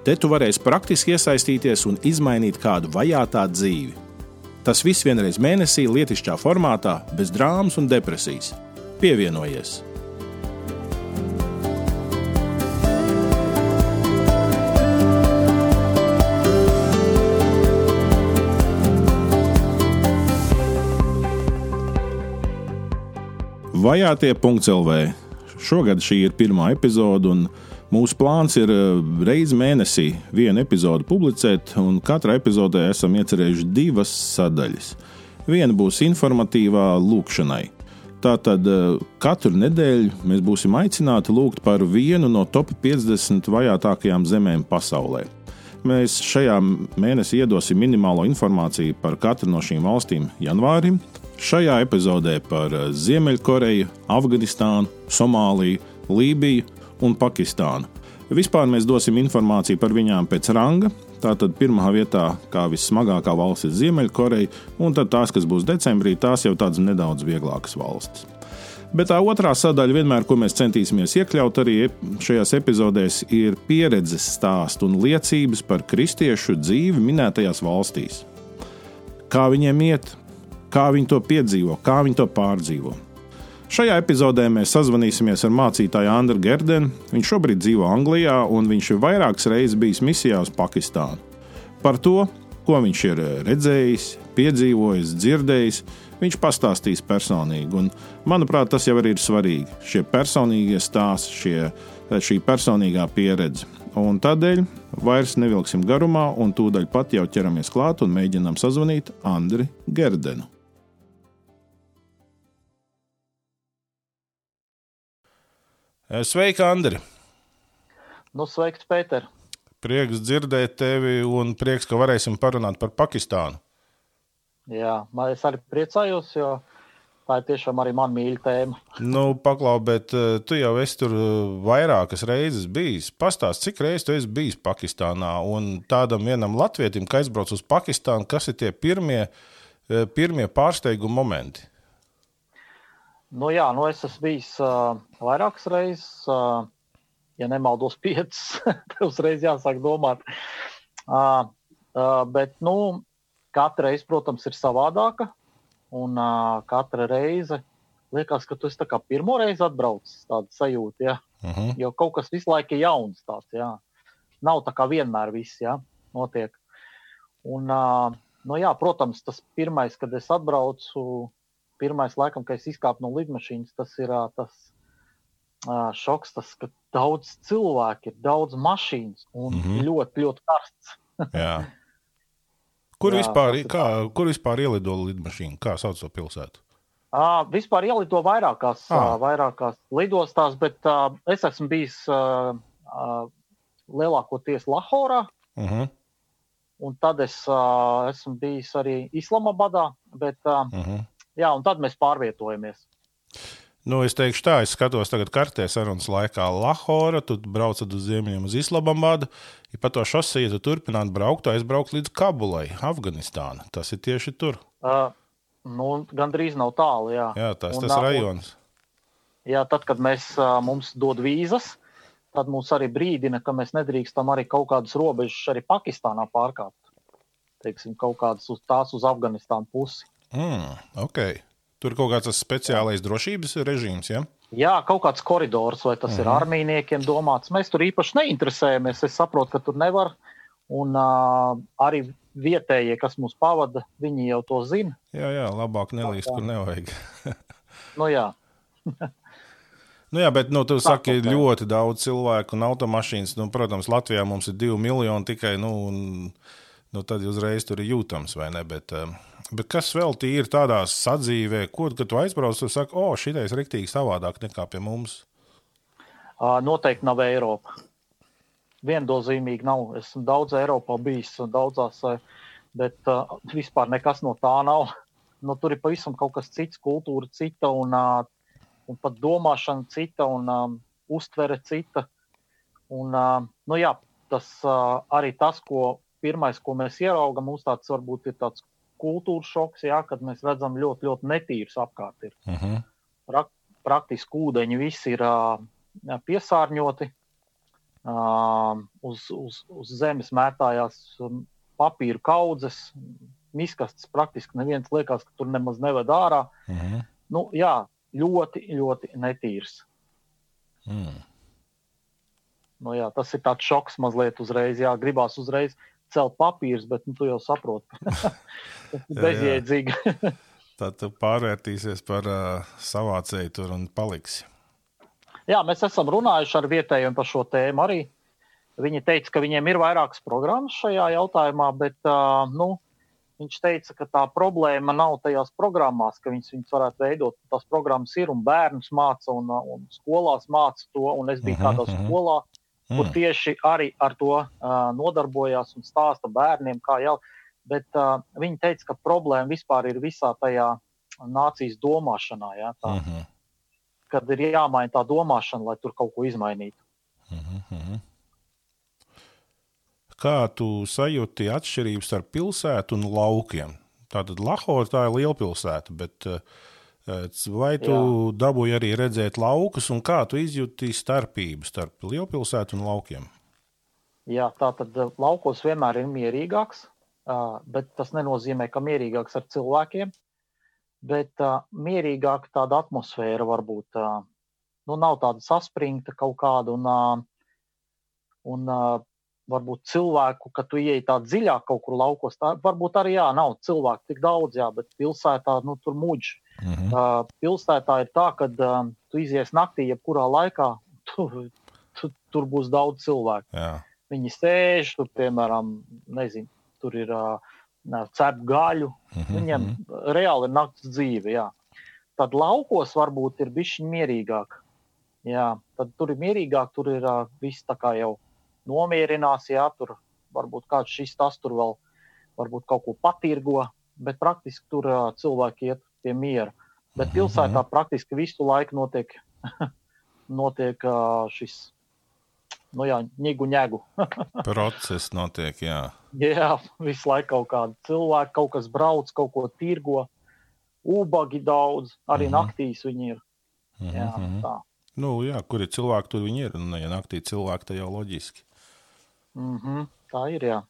Te tu varēsi praktiski iesaistīties un izmainīt kādu vajātā dzīvi. Tas viss vienreiz mēnesī, lietišķā formātā, bez drāmas un depresijas. Pievienojies! Vajātie.CLV. Šogad šī ir pirmā epizode, un Mūsu plāns ir eh, reizi mēnesī vienu epizodi publicēt, un katrā epizodē esam iecerējuši divas sadaļas. Viena būs informatīvā lūkšanai. Tātad eh, katru nedēļu mēs būsim aicināti lūgt par vienu no top 50 vajātākajām zemēm pasaulē. Mēs šajā mēnesī iedosim minimālo informāciju par katru no šīm valstīm janvārim. Šajā epizodē par eh, Ziemeļkoreju, Afganistānu, Somāliju, Lībiju un Pakistānu. Vispār mēs dosim informāciju par viņām pēc ranga. Tātad pirmā vietā, kā vissmagākā valsts, ir Ziemeļkoreja, un tad tās, kas būs decembrī, tās jau tādas nedaudz vieglākas valstis. Bet tā otrā sadaļa, vienmēr, ko mēs centīsimies iekļaut arī šajās epizodēs, ir pieredzes stāsts un liecības par kristiešu dzīvi minētajās valstīs. Kā viņiem iet, kā viņi to piedzīvo, kā viņi to pārdzīvo. Šajā epizodē mēs sazvanīsimies ar mācītāju Andru Gerdenu. Viņš šobrīd dzīvo Anglijā, un viņš ir vairākas reizes bijis misijā uz Pakistānu. Par to, ko viņš ir redzējis, piedzīvojis, dzirdējis, viņš pastāstīs personīgi. Un, manuprāt, tas jau ir svarīgi. Šie personīgie stāsti, šie, šī personīgā pieredze. Un tādēļ vairs nevilksim garumā, un tūdaļ pat jau ķeramies klāt un mēģinām sazvanīt Andriu Gerdenu. Sveika, Andri! Nu, sveiks, Pēter! Prieks dzirdēt tevi un prieks, ka varēsim parunāt par Pakistānu. Jā, es arī priecājos, jo tā ir tiešām arī man mīļa tēma. Nu, paklau, bet uh, tu jau esi tur eh, vairākas reizes bijis. Pastāst, cik reizes tu esi bijis Pakistānā un tādam vienam latvietim, kas aizbrauc uz Pakistānu, kas ir tie pirmie, pirmie pārsteiguma momenti? Nu, jā, nu es esmu bijis uh, vairākas reizes, uh, ja nemaldos, piecas. uzreiz jāsāk domāt. Uh, uh, bet nu, katra reize, protams, ir savādāka. Un uh, katra reize liekas, ka tu esi pirmo reizi atbraucis. Tāda sajūta, ja? uh mhm. -huh. jo kaut kas visu laiku ir jauns. Tāds, jā. Nav tā kā vienmēr viss ja? notiek. Un, uh, nu, jā, protams, tas pirmais, kad es atbraucu pirmais, laikam, kad es izkāpu no lidmašīnas, tas ir tas šoks, tas, ka daudz cilvēku ir, daudz mašīnas un mm -hmm. ļoti, ļoti karsts. kur, Jā, vispār, kā, kur vispār ielido lidmašīna? Kā sauc to pilsētu? Uh, vispār ielido vairākās, ah. uh, vairākās lidostās, bet uh, es esmu bijis uh, uh, lielākoties Lahorā. Uh mhm. -huh. Un tad es uh, esmu bijis arī Islamabadā, bet uh, uh. -huh jā, un tad mēs pārvietojamies. Nu, es teikšu tā, es skatos tagad kartē sarunas laikā Lahora, tu braucat uz ziemeļiem uz Islamabadu, ja pa to šosiju tu turpināt braukt, tad aizbraukt līdz Kabulai, Afganistāna. Tas ir tieši tur. Uh, nu, Gan drīz nav tālu, jā. Jā, tas ir tas rajons. Jā, tad, kad mēs, mums dod vīzas, tad mums arī brīdina, ka mēs nedrīkstam arī kaut kādas robežas arī Pakistānā pārkāpt. Teiksim, kaut kādas uz tās uz Afganistānu pusi. Mm, okay. Tur kaut kāds speciālais drošības režīms. Ja? Jā, kaut kāds koridors, vai tas mm ir mhm. armijniekiem domāts. Mēs tur īpaši neinteresējamies. Es saprotu, ka tur nevar. Un uh, arī vietējie, kas mūs pavada, viņi jau to zina. Jā, jā labāk nelīst, kur nevajag. nu, jā. Nu jā, bet nu, tu saki, ir ļoti daudz cilvēku un automašīnas. Nu, protams, Latvijā mums ir divi miljoni tikai. Nu, un, nu, tad uzreiz tur ir jūtams, vai ne? Bet, uh, Bet kas vēl ir tādā sadzīvē, ko kad tu aizbrauc, tu saki, o, oh, šitais ir rīktīgi savādāk nekā pie mums? Noteikti nav Eiropa. viennozīmīgi nav. Esmu daudz Eiropā bijis, daudzās, bet vispār nekas no tā nav. Nu, tur ir pavisam kaut kas cits, kultūra cita un, un pat domāšana cita un um, uztvere cita. Un, uh, nu, jā, tas uh, arī tas, ko pirmais, ko mēs ieraugām, mums tāds varbūt ir tāds kultūras šoks, jā, kad mēs redzam ļoti, ļoti netīrus apkārt. Ir. Uh -huh. Prak praktiski ūdeņi visi ir uh, piesārņoti. Uh, uz, uz, uz zemes mētājās papīra kaudzes, miskastes praktiski neviens liekas, ka tur nemaz neved ārā. Mm -hmm. nu, jā, ļoti, ļoti netīrs. Mm. Nu, jā, tas ir tāds šoks mazliet uzreiz. Jā, gribās uzreiz celt papīrus, bet nu, tu jau saproti, tas ir bezjēdzīgi. Tad tu pārvērtīsies par uh, savācēju tur un paliksi. Jā, mēs esam runājuši ar vietējiem par šo tēmu arī. Viņi teica, ka viņiem ir vairākas programmas šajā jautājumā, bet uh, nu, viņš teica, ka tā problēma nav tajās programmās, ka viņas, viņas varētu veidot. Tās programmas ir un bērnus māca un, un skolās māca to. Un es biju uh -huh, kādā uh -huh. skolā, kur mm. tieši arī ar to uh, nodarbojās un stāsta bērniem, kā jau. Bet uh, viņi teica, ka problēma vispār ir visā tajā nācijas domāšanā. Ja, tā. uh -huh kad ir jāmaina tā domāšana, lai tur kaut ko izmainītu. Mm -hmm. Kā tu sajūti atšķirības starp pilsētu un laukiem? Tātad Lahore tā ir liela pilsēta, bet eh, vai tu Jā. dabūji arī redzēt laukus un kā tu izjūti starpību starp lielpilsētu un laukiem? Jā, tā tad eh, laukos vienmēr ir mierīgāks, bet tas nenozīmē, ka mierīgāks ar cilvēkiem bet mierīgāka tāda atmosfēra varbūt. Nu, nav tāda saspringta kaut kāda, un, un varbūt cilvēku, ka tu ieej tā dziļāk kaut kur laukos, tā varbūt arī jā, nav cilvēku tik daudz, jā, bet pilsētā nu, tur muģi. Mm -hmm. uh, pilsētā ir tā, ka uh, tu izies naktī, jebkurā laikā, tu, tu, tur būs daudz cilvēku. Jā. Viņi sēž, tur, piemēram, nezinu, tur ir uh, cep gaļu. Mm -hmm. Viņiem mhm. reāli ir naktas dzīve. Jā. Tad laukos varbūt ir bijis mierīgāk. Jā, tad tur ir mierīgāk, tur ir uh, viss tā kā jau nomierinās. Jā, tur varbūt kāds šis tas tur vēl varbūt kaut ko patirgo, bet praktiski tur uh, cilvēki iet pie miera. Bet mhm, pilsētā mhm. praktiski visu laiku notiek, notiek šis nu jā, ņēgu, ņēgu. Process notiek, jā. Jā, visu laiku kaut kāda cilvēka, kaut kas brauc, kaut ko tirgo. Ubagi daudz, arī mm -hmm. naktīs viņi ir. Mm -hmm. Jā, mhm. tā. Nu, jā, kur ir cilvēki, tur viņi ir. Un, ja naktī cilvēki, tad jau loģiski. Mm -hmm. Tā ir, jā.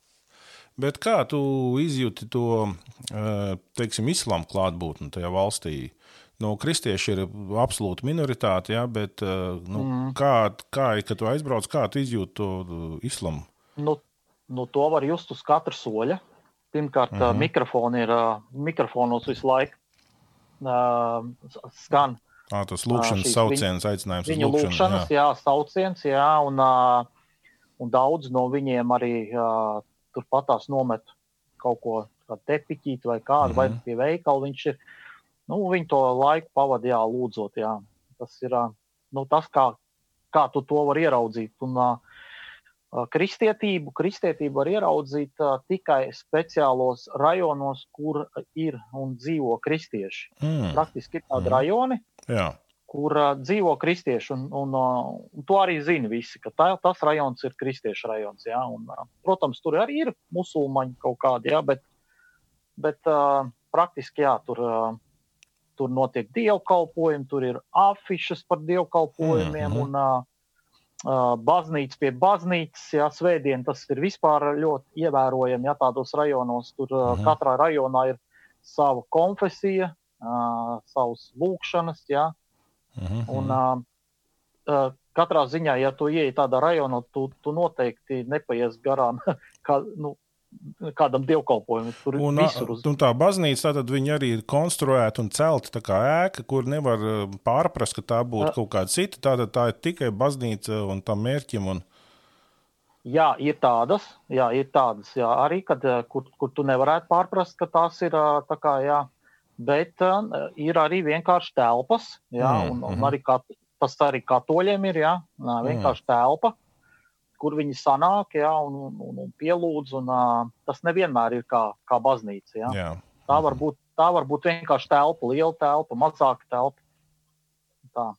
Bet kā tu izjūti to, eh, teiksim, islāma klātbūtni tajā valstī? nu, kristieši ir absolūta minoritāte, ja, bet eh, nu, mm. kā, kā kad tu aizbrauc, kā tu izjūti to uh, islamu? Nu, nu, to var just uz katra soļa. Pirmkārt, mm -hmm. mikrofoni ir mikrofonos visu laiku skan. À, tas lūkšanas sauciens, aicinājums. Viņu lūkšanu, lūkšanas, jā. jā, sauciens, jā, un, un daudz no viņiem arī turpatās nomet kaut ko tādu tepiķīti vai kādu, mm -hmm. vai pie veikala viņš ir. Nu, viņi to laiku pavadīja lūdzot. Jā. Tas ir nu, tas, kā, kā tu to vari ieraudzīt. Un, uh, kristietību, kristietību var ieraudzīt uh, tikai speciālos rajonos, kur ir un dzīvo kristieši. Mm. Praktiski ir tādi mm. rajoni, Jā. Kur uh, dzīvo kristieši. Un, un, uh, un to arī zina visi, ka tā, tas rajons ir kristiešu rajons. Jā, un, uh, protams, tur arī ir musulmaņi kaut kādi, jā, bet, bet uh, praktiski jā, tur. Uh, tur notiek dievkalpojumi, tur ir afišas par dievkalpojumiem. Mm -hmm. un, uh, Uh, baznīca pie baznīcas, jā, svētdien tas ir vispār ļoti ievērojami. Jā, tādos rajonos tur uh, katrā rajonā ir sava konfesija, uh, savas lūkšanas, jā. Mhm. Un, uh, katrā ziņā, ja tu ieej tādā rajonā, tu, tu noteikti nepaies garām, kā, nu, kādam dievkalpojumam. Tur un, visur uz... un tā baznīca tātad arī ir konstruēta un celta tā kā ēka, kur nevar pārprast, ka tā būtu kaut kāda cita. Tātad tā ir tikai baznīca un tam mērķim. Un... Jā, ir tādas, jā, ir tādas jā, arī, kad, kur, kur tu nevarētu pārprast, ka tās ir tā kā, jā, bet uh, ir arī vienkārši telpas, jā, mm, un, un mm. arī kat, tas arī katoļiem ir, jā, vienkārši mm. telpa kur viņi sanāk, jā, un, un, un pielūdz. Un, uh, tas nevienmēr ir kā, kā baznīca. Jā. Jā. Tā, var būt, tā var būt vienkārši telpa, liela telpa, mazāka telpa. Tā.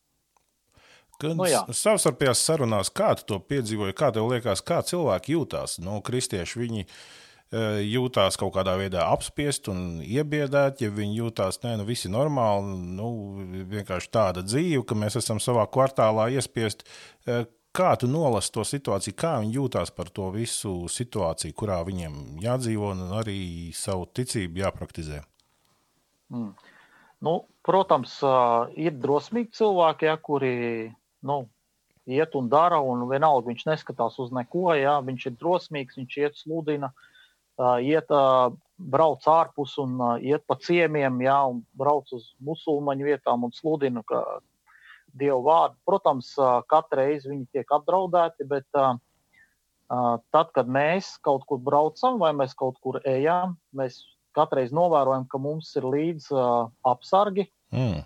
Kad Nu, jā. savstarpējās sarunās, kā tu to piedzīvoji, kā tev liekas, kā cilvēki jūtās? Nu, kristieši viņi e, jūtās kaut kādā veidā apspiesti un iebiedēti, ja viņi jūtās, nē, nu, viss ir normāli, nu, vienkārši tāda dzīve, ka mēs esam savā kvartālā iespiesti. E, Kā tu nolasi to situāciju, kā viņi jūtās par to visu situāciju, kurā viņiem jādzīvo un arī savu ticību jāpraktizē? Mm. Nu, protams, ā, ir drosmīgi cilvēki, ja, kuri nu, iet un dara, un vienalga viņš neskatās uz neko. Ja, viņš ir drosmīgs, viņš iet sludina, ā, iet, brauc ārpus un iet pa ciemiemiem, ja, un brauc uz musulmaņu vietām un sludina dievu vārdu. Protams, ā, katru reizi viņi tiek apdraudēti, bet tad, kad mēs kaut kur braucam vai mēs kaut kur ejam, mēs katreiz novērojam, ka mums ir līdzi uh, apsargi, Mm.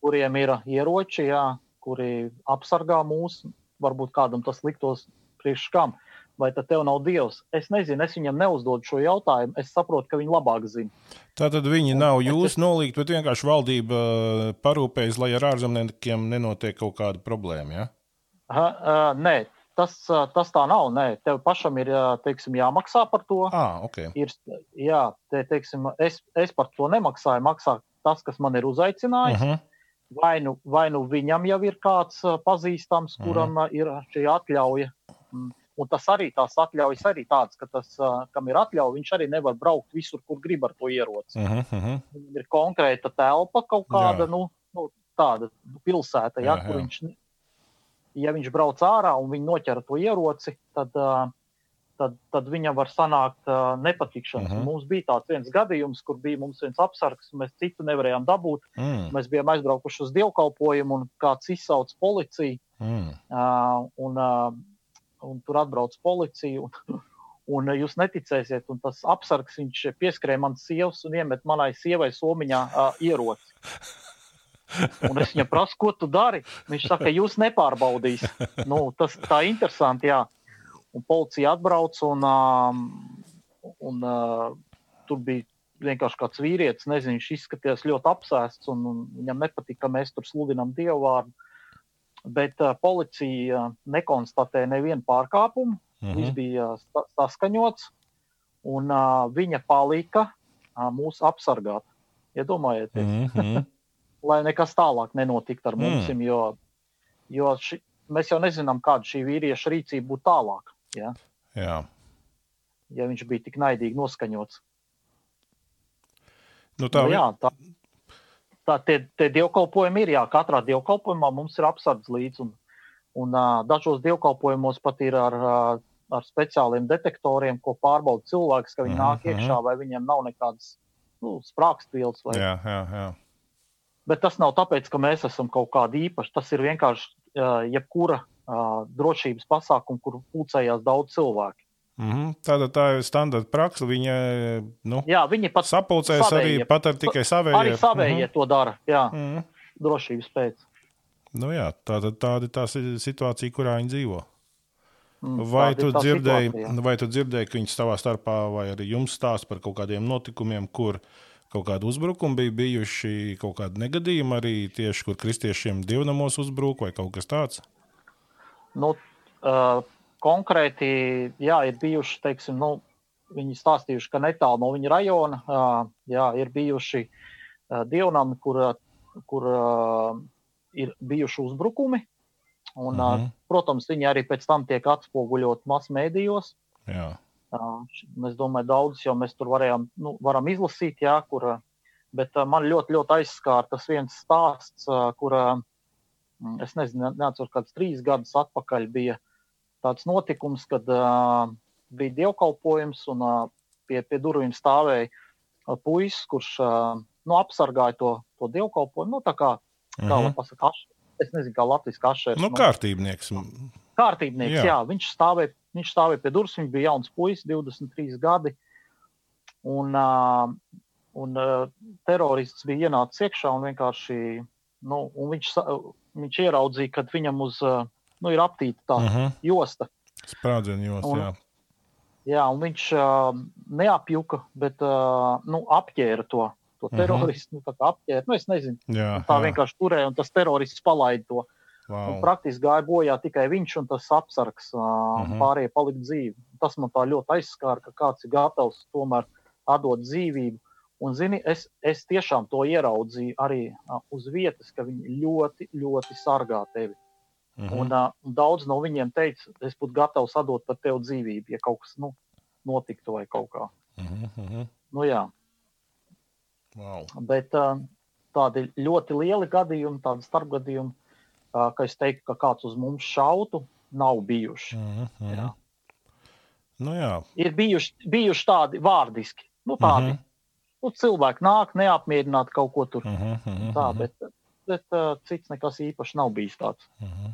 kuriem ir ieroči, jā, kuri apsargā mūs. Varbūt kādam tas liktos priekš kam. Vai tad tev nav dievs? Es nezinu, es viņam neuzdodu šo jautājumu. Es saprotu, ka viņi labāk zina. Tātad viņi nav jūs nolikt, bet vienkārši valdība uh, parūpējas, lai ar ārzemniekiem nenotiek kaut kāda problēma. Ja? Ha, uh, nē, tas, uh, tas tā nav. Nē, tev pašam ir uh, teiksim, jāmaksā par to. Ah, okay. Ir, jā, te, teiksim, es, es par to nemaksāju. Maksā tas, kas man ir uzaicinājis. Uh -huh. vai nu, vai nu viņam jau ir kāds pazīstams, kuram mm. ir šī atļauja. Mm. Un tas arī tās atļaujas arī tādas, ka tas, kam ir atļauja, viņš arī nevar braukt visur, kur grib ar to ieroci. Uh -huh, uh -huh. Viņam ir konkrēta telpa kaut kāda, Jā. nu, nu, tāda pilsēta, ja, Jā, kur jā. viņš, ne- ja viņš brauc ārā un viņi noķer to ieroci, tad, tad, tad viņam var sanākt nepatikšanas. Mhm. Uh -huh. Mums bija tāds viens gadījums, kur bija mums viens apsargs, mēs citu nevarējām dabūt. Mm, Mēs bijām aizbraukuši uz dievkalpojumu, un kāds izsauca policiju. mm. Uh, un, uh, un tur atbrauc policija. Un, un jūs neticēsiet, un tas apsargs viņš pieskrēja manas sievas un iemet manai sievai somiņā uh, ieroci. Un es viņam prasu, ko tu dari? Viņš saka, jūs nepārbaudīs. Nu, tas tā interesanti, jā. Un policija atbrauc un, um, un uh, tur bija vienkārši kāds vīrietis, nezinu, viņš izskatījās ļoti apsēsts un, un viņam nepatika, ka mēs tur sludinām dievu vārdu. Bet uh, policija nekonstatēja nevienu pārkāpumu, Mhm. viss bija saskaņots, un uh, viņa palika uh, mūs apsargāt. Iedomājieties, mm. Mhm. lai nekas tālāk nenotiktu ar Mm. mums, jo, jo ši, mēs jau nezinām, kāda šī vīrieša rīcība būtu tālāk, ja, Jā. ja viņš bija tik naidīgi noskaņots. Nu, tā Nu, jā, tā, tā tie, tie dievkalpojumi ir. Jā, katrā dievkalpojumā mums ir apsardz līdzi. Un, un uh, dažos dievkalpojumos pat ir ar, uh, ar speciāliem detektoriem, ko pārbauda cilvēks, ka viņi Mhm, nāk iekšā vai viņiem nav nekādas nu, sprāgstvielas. Vai... jā, jā, jā. Bet tas nav tāpēc, ka mēs esam kaut kādi īpaši. Tas ir vienkārši uh, jebkura uh, drošības pasākuma, kur pulcējās daudz cilvēku. Mhm. Tātad tā ir standarta praksa. Viņa nu, Jā, viņi pat sapulcēs arī savējie. pat ar tikai savējiem. arī savējie to dara. Jā, Mhm. drošības pēc. Nu, jā, tāda, tāda ir tā si- situācija, kurā viņi dzīvo. Mm, Vai tāda tu, ir tā dzirdēji, situācija. vai tu dzirdēji, ka viņi savā starpā vai arī jums stāsta par kaut kādiem notikumiem, kur kaut kādi uzbrukumi bija bijuši, kaut kādi negadījumi arī tieši, kur kristiešiem dievnamos uzbruk vai kaut kas tāds? Nu, uh, konkrēti, jā, ir bijuši, teiksim, nu, viņi stāstījuši, ka netālu no viņa rajona jā, ir bijuši dievnami, kur, kur ir bijuši uzbrukumi. Un, uh, Mhm. protams, viņi arī pēc tam tiek atspoguļot masmēdījos. Jā. Es domāju, daudzus jau mēs tur varējām, nu, varam izlasīt, jā, kur, bet man ļoti, ļoti aizskāra tas viens stāsts, kur mm, es nezinu, ne- neatceros, kāds trīs gadus atpakaļ bija tāds notikums, kad uh, bija dievkalpojums un uh, pie, pie durvīm stāvēja uh, puisis, kurš uh, nu, apsargāja to, to dievkalpojumu. Nu, tā kā, kā lai Mhm. pasaka, aš, es nezinu, kā latviski ašērs. Nu, kārtībnieks. kārtībnieks. Jā. Jā. Viņš, stāvēja, viņš stāvēja pie durvis, viņš bija jauns puisis, 23 gadi. Un, uh, un uh, terorists bija ienācis iekšā un vienkārši nu, un viņš, sa- viņš ieraudzīja, ka viņam uz, uh, nu, ir aptīta tā Mhm. josta. Sprādzienjos, un, jā. Jā, un viņš uh, neapjuka, bet uh, nu, apģēra to, to mhm. teroristu. Uh -huh. nu, apģēra, nu, es nezinu, jā, tā jā. vienkārši turēja, un tas terorists palaida to. Wow. Praktiski gāja bojā tikai viņš un tas apsargs, uh, uh -huh. pārējie palika dzīvi. Tas man tā ļoti aizskāra, ka kāds ir gatavs tomēr atdot dzīvību. Un, zini, es, es tiešām to ieraudzīju arī uh, uz vietas, ka viņi ļoti, ļoti sargā tevi. Mhm. -huh. un, uh, daudz no viņiem teica, es būtu gatavs atdot par tevi dzīvību, ja kaut kas nu, notiktu vai kaut kā. Uh -huh. Nu, jā. wow. Bet uh, tādi ļoti lieli gadījumi, tādi starpgadījumi, uh, ka es teiktu, ka kāds uz mums šautu, nav bijuši. Uh -huh. Jā. Nu, jā. Ir bijuši, bijuši tādi vārdiski, nu, tādi. Uh -huh. nu, cilvēki nāk neapmierināti kaut ko tur. Uh -huh, tā, bet, bet uh, cits nekas īpaši nav bijis tāds. Uh -huh.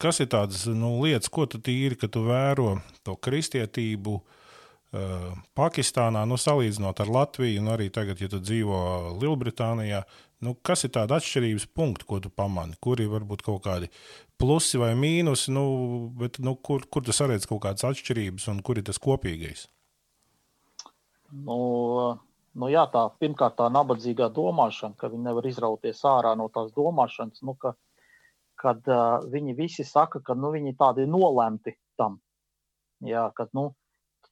Kas ir tādas nu, lietas, ko tu tīri, ka tu vēro to kristietību uh, Pakistānā, nu, salīdzinot ar Latviju, un arī tagad, ja tu dzīvo Lielbritānijā, nu, kas ir tāda atšķirības punkti, ko tu pamani? Kur ir varbūt kaut kādi plusi vai mīnusi, nu, bet nu, kur, kur tu saredz kaut kādas atšķirības un kur ir tas kopīgais? Nu, nu jā, tā pirmkārt tā nabadzīgā domāšana, ka viņi nevar izrauties ārā no tās domāšanas, nu, ka kad uh, viņi visi saka, ka nu, viņi tādi nolemti tam. Jā, kad nu,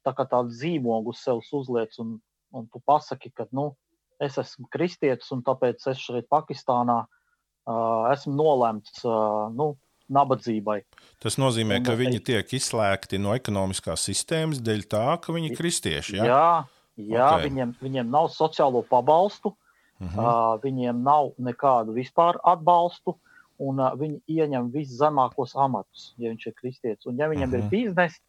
tā kā tādu zīmogu uz sevis uzliec, un, un tu pasaki, ka nu, es esmu kristietis, un tāpēc es šeit Pakistānā uh, esmu nolemts uh, nu, nabadzībai. Tas nozīmē, un, ka viņi tiek izslēgti no ekonomiskās sistēmas dēļ tā, ka viņi ir kristieši. Ja? Jā, jā okay. viņiem, viņiem nav sociālo pabalstu, uh -huh. uh, viņiem nav nekādu vispār atbalstu. Uh, un uh, viņi ieņem viszemākos amatus, ja viņš ir kristietis. Un, ja viņam uh -huh. ir mhm. biznesa,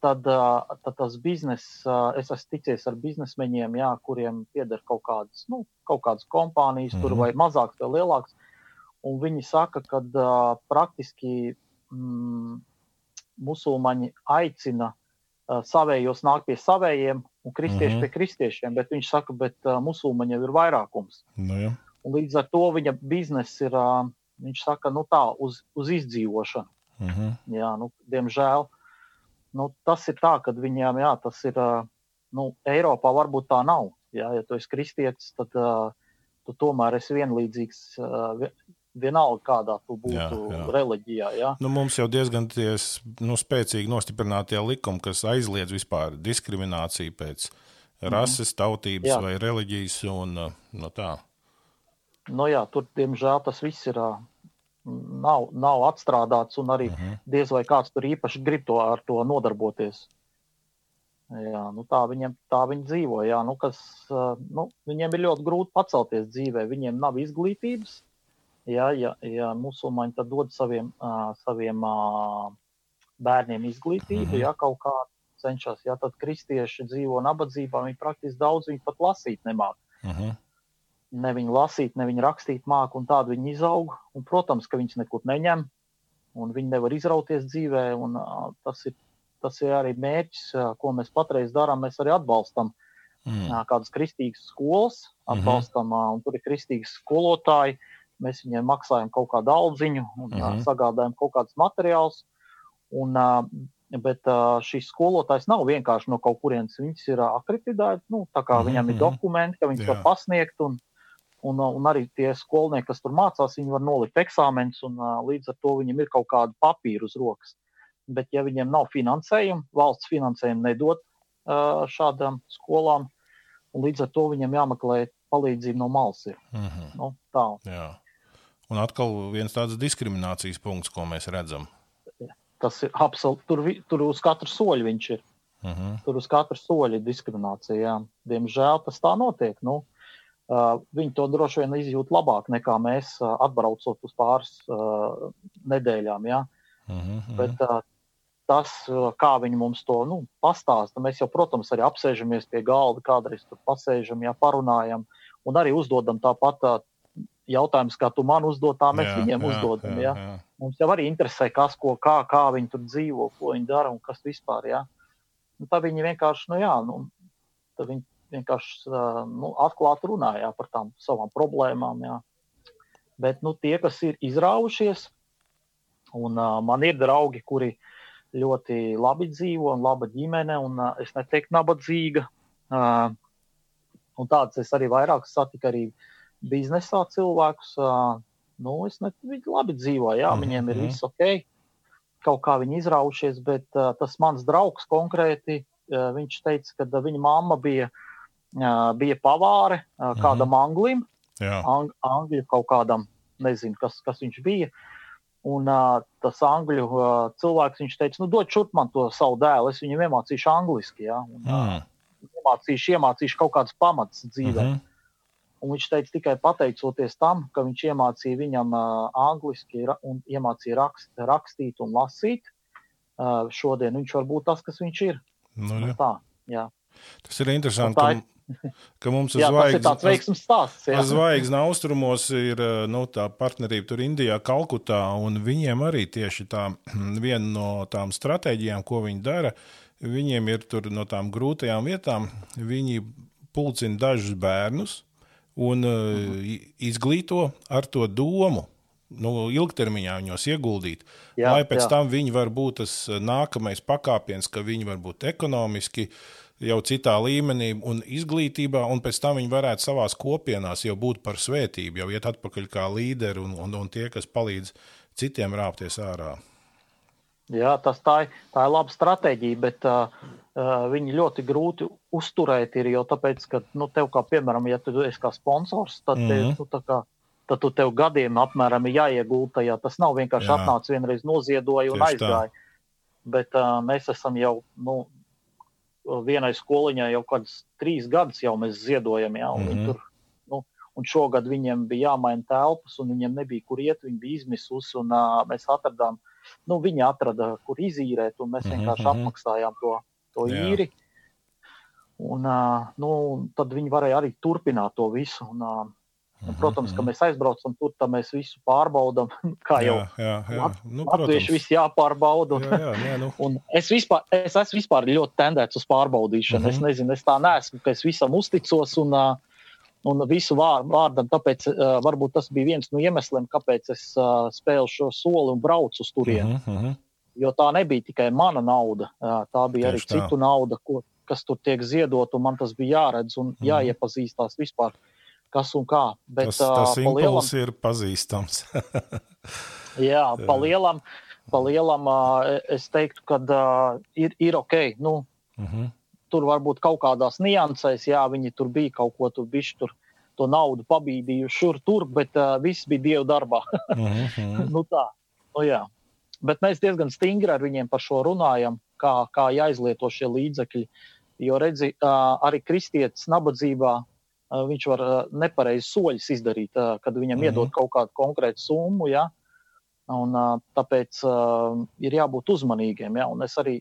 tad, uh, tad tas bizness, uh, es esmu ticies ar biznesmeņiem, jā, kuriem pieder kaut kādas, nu, kaut kādas kompānijas, uh -huh. tur mhm. vai mazākas vai lielākas. Un viņi saka, ka uh, praktiski mm, musulmaņi aicina uh, savējos nākt pie savējiem un kristieši uh -huh. pie kristiešiem, bet viņš saka, ka uh, musulmaņi jau ir vairākums. Nu, ja. Un līdz ar to viņa biznesa ir uh, Viņš saka, nu tā, uz, uz izdzīvošanu. Uh mhm. -huh. Jā, nu, diemžēl nu, tas ir tā, ka viņiem, jā, tas ir, nu, Eiropā varbūt tā nav. Jā, ja tu esi kristietis, tad uh, tu tomēr esi vienlīdzīgs. Uh, Vienalga, kādā tu būtu jā, jā. reliģijā. Jā. Nu, mums jau diezgan ties, nu, spēcīgi nostiprinātie likumi, kas aizliedz vispār diskrimināciju pēc mm. rases, tautības jā. vai reliģijas. Un, no tā. Nu, jā, tur, diemžēl, tas viss ir. Nav, nav atstrādāts, un arī uh mhm. -huh. diez vai kāds tur īpaši grib to ar to nodarboties. Jā, nu tā, viņiem, tā viņi dzīvo. Jā, nu kas, nu, viņiem ir ļoti grūti pacelties dzīvē. Viņiem nav izglītības. Jā, ja, ja musulmaņi tad dod saviem, uh, saviem uh, bērniem izglītību, -huh. ja kaut kā cenšas, ja tad kristieši dzīvo nabadzībā, viņi praktiski daudz viņi pat lasīt nemāk. Uh mhm. -huh ne viņu lasīt, ne viņu rakstīt māku, un tādu viņi izaug. Un, protams, ka viņas nekur neņem, un viņi nevar izrauties dzīvē. Un, uh, tas, ir, tas ir arī mērķis, uh, ko mēs patreiz darām. Mēs arī atbalstam mm. uh, kādas kristīgas skolas, atbalstam, uh, un tur ir kristīgi skolotāji. Mēs viņiem maksājam kaut kādu aldziņu un mm -hmm. uh, sagādājam kaut kādus materiālus. Un, uh, Bet uh, šīs skolotājs nav vienkārši no kaut kurienes. Viņas ir akreditētas, nu, tā kā mm -hmm. viņam ir mhm. dokumenti, ka viņas Jā. var pasniegt. Un, Un, uh, un arī tie skolnieki, kas tur mācās, viņi var nolikt eksāmenus, un uh, līdz ar to viņiem ir kaut kāda papīra uz rokas. Bet, ja viņiem nav finansējuma, valsts finansējumu nedod uh, šādām skolām, un līdz ar to viņiem jāmeklē palīdzība no malas. Ir. Mm -hmm. nu, tā. Jā. Un atkal viens tāds diskriminācijas punkts, ko mēs redzam. Tas ir absolūti. Tur, tur uz katru soļu viņš ir. Mm -hmm. Tur uz katru soļu ir diskriminācija. Jā. Diemžēl tas tā notiek. Nu, uh, Uh, viņi to droši vien izjūt labāk nekā mēs, uh, atbraucot uz pāris uh, nedēļām. Ja? Uh -huh. Bet tas, kā viņi mums to nu, pastāsta, mēs jau, protams, arī apsēžamies pie galda, kādreiz tur pasēžam, ja parunājam, un arī uzdodam tāpat jautājumus, kā tu man uzdod, tā mēs jā, viņiem jā, uzdodam. Jā, ja? jā. Mums jau arī interesē, kas, ko, kā, kā viņi tur dzīvo, ko viņi dara un kas vispār. Ja? Nu, tā viņi vienkārši, nu jā, nu, viņi vienkārši nu, atklāti runājā par tām savām problēmām. Jā. Bet nu, tie, kas ir izraujušies, Un, uh, man ir draugi, kuri ļoti labi dzīvo un laba ģimene, un uh, es neteiktu nabadzīga. Uh, un tāds es arī vairāk satiku arī biznesā cilvēkus. Uh, nu, ne, viņi labi dzīvo, jā, mm -hmm. viņiem ir viss ok. Kaut kā viņi izraušies, bet uh, tas mans draugs konkrēti, uh, viņš teica, ka viņa mamma bija, uh, bija pavāre uh, kādam -hmm. anglim, ang, angļu kaut kādam, nezinu, kas, kas viņš bija. Un uh, tas angļu uh, cilvēks, viņš teica, nu, dod šurp man to savu dēlu, es viņam iemācīšu angliski, jā. Un, mm. iemācīšu, iemācīšu kaut kādas pamatas dzīvē. Mm -hmm. Un viņš teica, tikai pateicoties tam, ka viņš iemācīja viņam uh, angliski un iemācīja rakst, rakstīt un lasīt, uh, šodien viņš var būt tas, kas viņš ir. Nu, jā. tā, jā. Tas ir interesanti. Tā ir. Ka, mums uz zvaigznes stāsts. Zvaigznes austrumos ir nu, tā partnerība tur Indijā, Kalkutā, un viņiem arī tieši tā viena no tām stratēģijām, ko viņi dara, viņiem ir tur no tām grūtajām vietām, viņi pulcina dažus bērnus, un uh, izglīto ar to domu. Nu, ilgtermiņā viņos ieguldīt, jā, lai pēc jā. tam viņi var būt tas uh, nākamais pakāpiens, ka viņi var būt ekonomiski jau citā līmenī un izglītībā, un pēc tam viņi varētu savās kopienās jau būt par svētību, jau iet atpakaļ kā līderi un, un, un tie, kas palīdz citiem rāpties ārā. Jā, tas tā ir, tā ir laba stratēģija, bet uh, viņi ļoti grūti uzturēt ir, jo tāpēc, ka, nu, tev kā, piemēram, ja tu esi kā sponsors, tad, mm -hmm. te, nu, kā, tad tu tev gadiem apmēram ir jāiegulda tajā. Tas nav vienkārši Jā. atnācis vienreiz noziedoja un Tieši aizgāja. Tā. Bet uh, mēs esam jau, nu, vienai skoliņai jau kādus trīs gadus jau mēs ziedojam, jā, un mm -hmm. tur, nu, un šogad viņiem bija jāmaina telpas, un viņiem nebija kur iet, viņi bija izmisus, un uh, mēs atradām, nu, viņi atrada, kur izīrēt, un mēs vienkārši mm -hmm. apmaksājām to, to īri. Un, uh, nu, tad viņi varēja arī turpināt to visu. Un, uh, Un, protams, ka mēs aizbraucam tur, tad mēs visu pārbaudām. Kā jau nu, latvieši visi jāpārbauda. Jā, jā, jā, nu. un es, vispār, es esmu vispār ļoti tendēts uz pārbaudīšanu. Uh -huh. Es nezinu, es tā neesmu, ka es visam uzticos un, un visu vār, vārdam. Tāpēc varbūt tas bija viens no iemesliem, kāpēc es spēlu šo soli un braucu uz turieni. Uh -huh. Jo tā nebija tikai mana nauda, tā bija Tieši arī tā. citu nauda, ko, kas tur tiek ziedot, un man tas bija jāredz un mm. jāiepazīstās vispār, kas un kā. Bet, tas tas uh, impuls lielam, ir pazīstams. jā, pa lielam, pa lielam uh, es teiktu, ka uh, ir, ir ok. Nu, mm -hmm. Tur varbūt kaut kādās niansēs, jā, viņi tur bija kaut ko tur bišķi tur to naudu pabīdījuši šur tur, bet uh, viss bija Dieva darbā. mm -hmm. nu tā, nu jā. Bet mēs diezgan stingri ar viņiem par šo runājam, kā, kā jāizlieto šie līdzekļi. Uh, Jo redzi, arī kristietis nabadzībā viņš var nepareizi soļus izdarīt, kad viņam mm -hmm. iedod kaut kādu konkrētu summu. Ja? Un, tāpēc ir jābūt uzmanīgiem. Ja? Un es arī,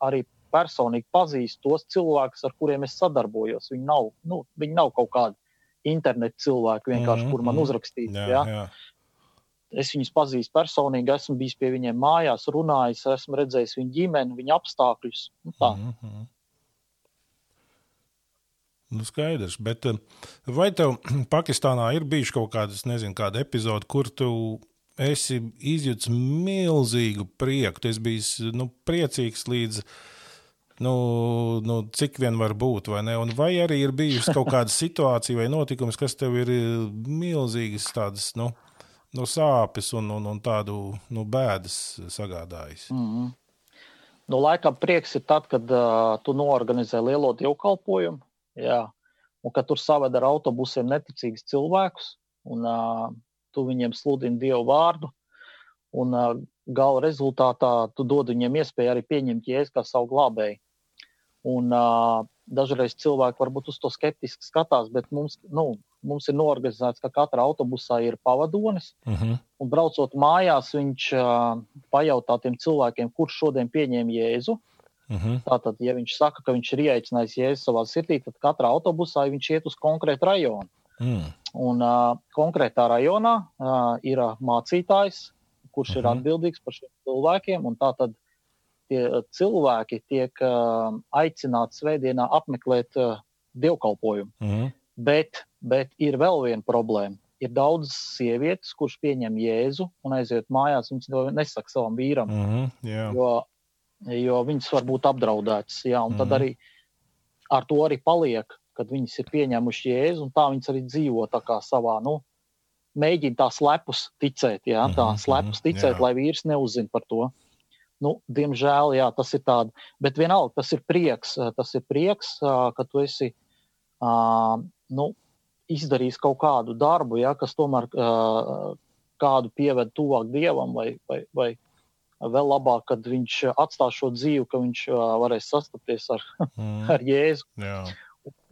arī personīgi pazīstu tos cilvēkus, ar kuriem es sadarbojos. Viņi nav, nu, viņi nav kaut kādi internetu cilvēki, vienkārši, mm -hmm. kur man mhm. uzrakstīts. Jā, ja? jā. Es viņus pazīstu personīgi, esmu bijis pie viņiem mājās, runājis, esmu redzējis viņu ģimeni, viņu apstākļus. Nu, tā. mm -hmm. Nu, skaidrs, bet eh, vai tev Pakistānā ir bijuši kaut kādas, nezinu, kāda epizode, kur tu esi izjūtis milzīgu prieku? Tu esi bijis nu, priecīgs līdz, nu, nu, cik vien var būt, vai ne? Un vai arī ir bijusi kaut kāda situācija vai notikums, kas tev ir eh, milzīgas tādas, nu, no sāpes un, un, un tādu nu, bēdas sagādājis? Mm -hmm. Nu, laikam prieks ir tad, kad uh, tu noorganizē lielo dievkalpojumu Jā. Un ka tur saved ar autobusiem neticīgus cilvēkus, un uh, tu viņiem sludini Dievu vārdu. Un uh, gala rezultātā tu dod viņiem iespēju arī pieņemt jēzu kā savu glābēju. Un, uh, dažreiz cilvēki varbūt uz to skeptiski skatās, bet mums, nu, mums ir norganizēts, ka katrā autobusā ir pavadonis. Uh mhm. -huh. Un braucot mājās, viņš uh, pajautā tiem cilvēkiem, kurš šodien pieņēma jēzu. Uh mhm. -huh. Tātad, ja viņš saka, ka viņš ir ieaicinājis jēzu savā sirdī, tad katrā autobusā viņš iet uz konkrētu rajonu. Mm. Un uh, konkrētā rajonā uh, ir uh, mācītājs, kurš uh -huh. ir mhm. atbildīgs par šiem cilvēkiem. Tātad tie cilvēki tiek uh, aicināti svētdienā apmeklēt uh, dievkalpojumu. Uh mhm. -huh. bet, bet ir vēl viena problēma. ir daudz sievietes, kuras pieņem jēzu un aiziet mājās. Viņas to nesaka savam vīram, mm -hmm, yeah. jo, jo viņas var būt apdraudētas. Jā, un mm tad arī ar to arī paliek, kad viņas ir pieņēmušas jēzu, un tā viņas arī dzīvo savā, nu, mēģina tā slepus ticēt, jā, tā mhm, slepus mhm, ticēt, jā. lai vīrs neuzzina par to. Nu, diemžēl, jā, tas ir tāds, bet vienalga tas ir prieks. Tas ir prieks, ka tu esi nu, izdarījis kaut kādu darbu, ja, kas tomēr kādu pieved tuvāk dievam, vai, vai, vai vēl labāk, kad viņš atstās šo dzīvi, ka viņš uh, varēs sastapties ar, mm. ar Jēzu. Jā.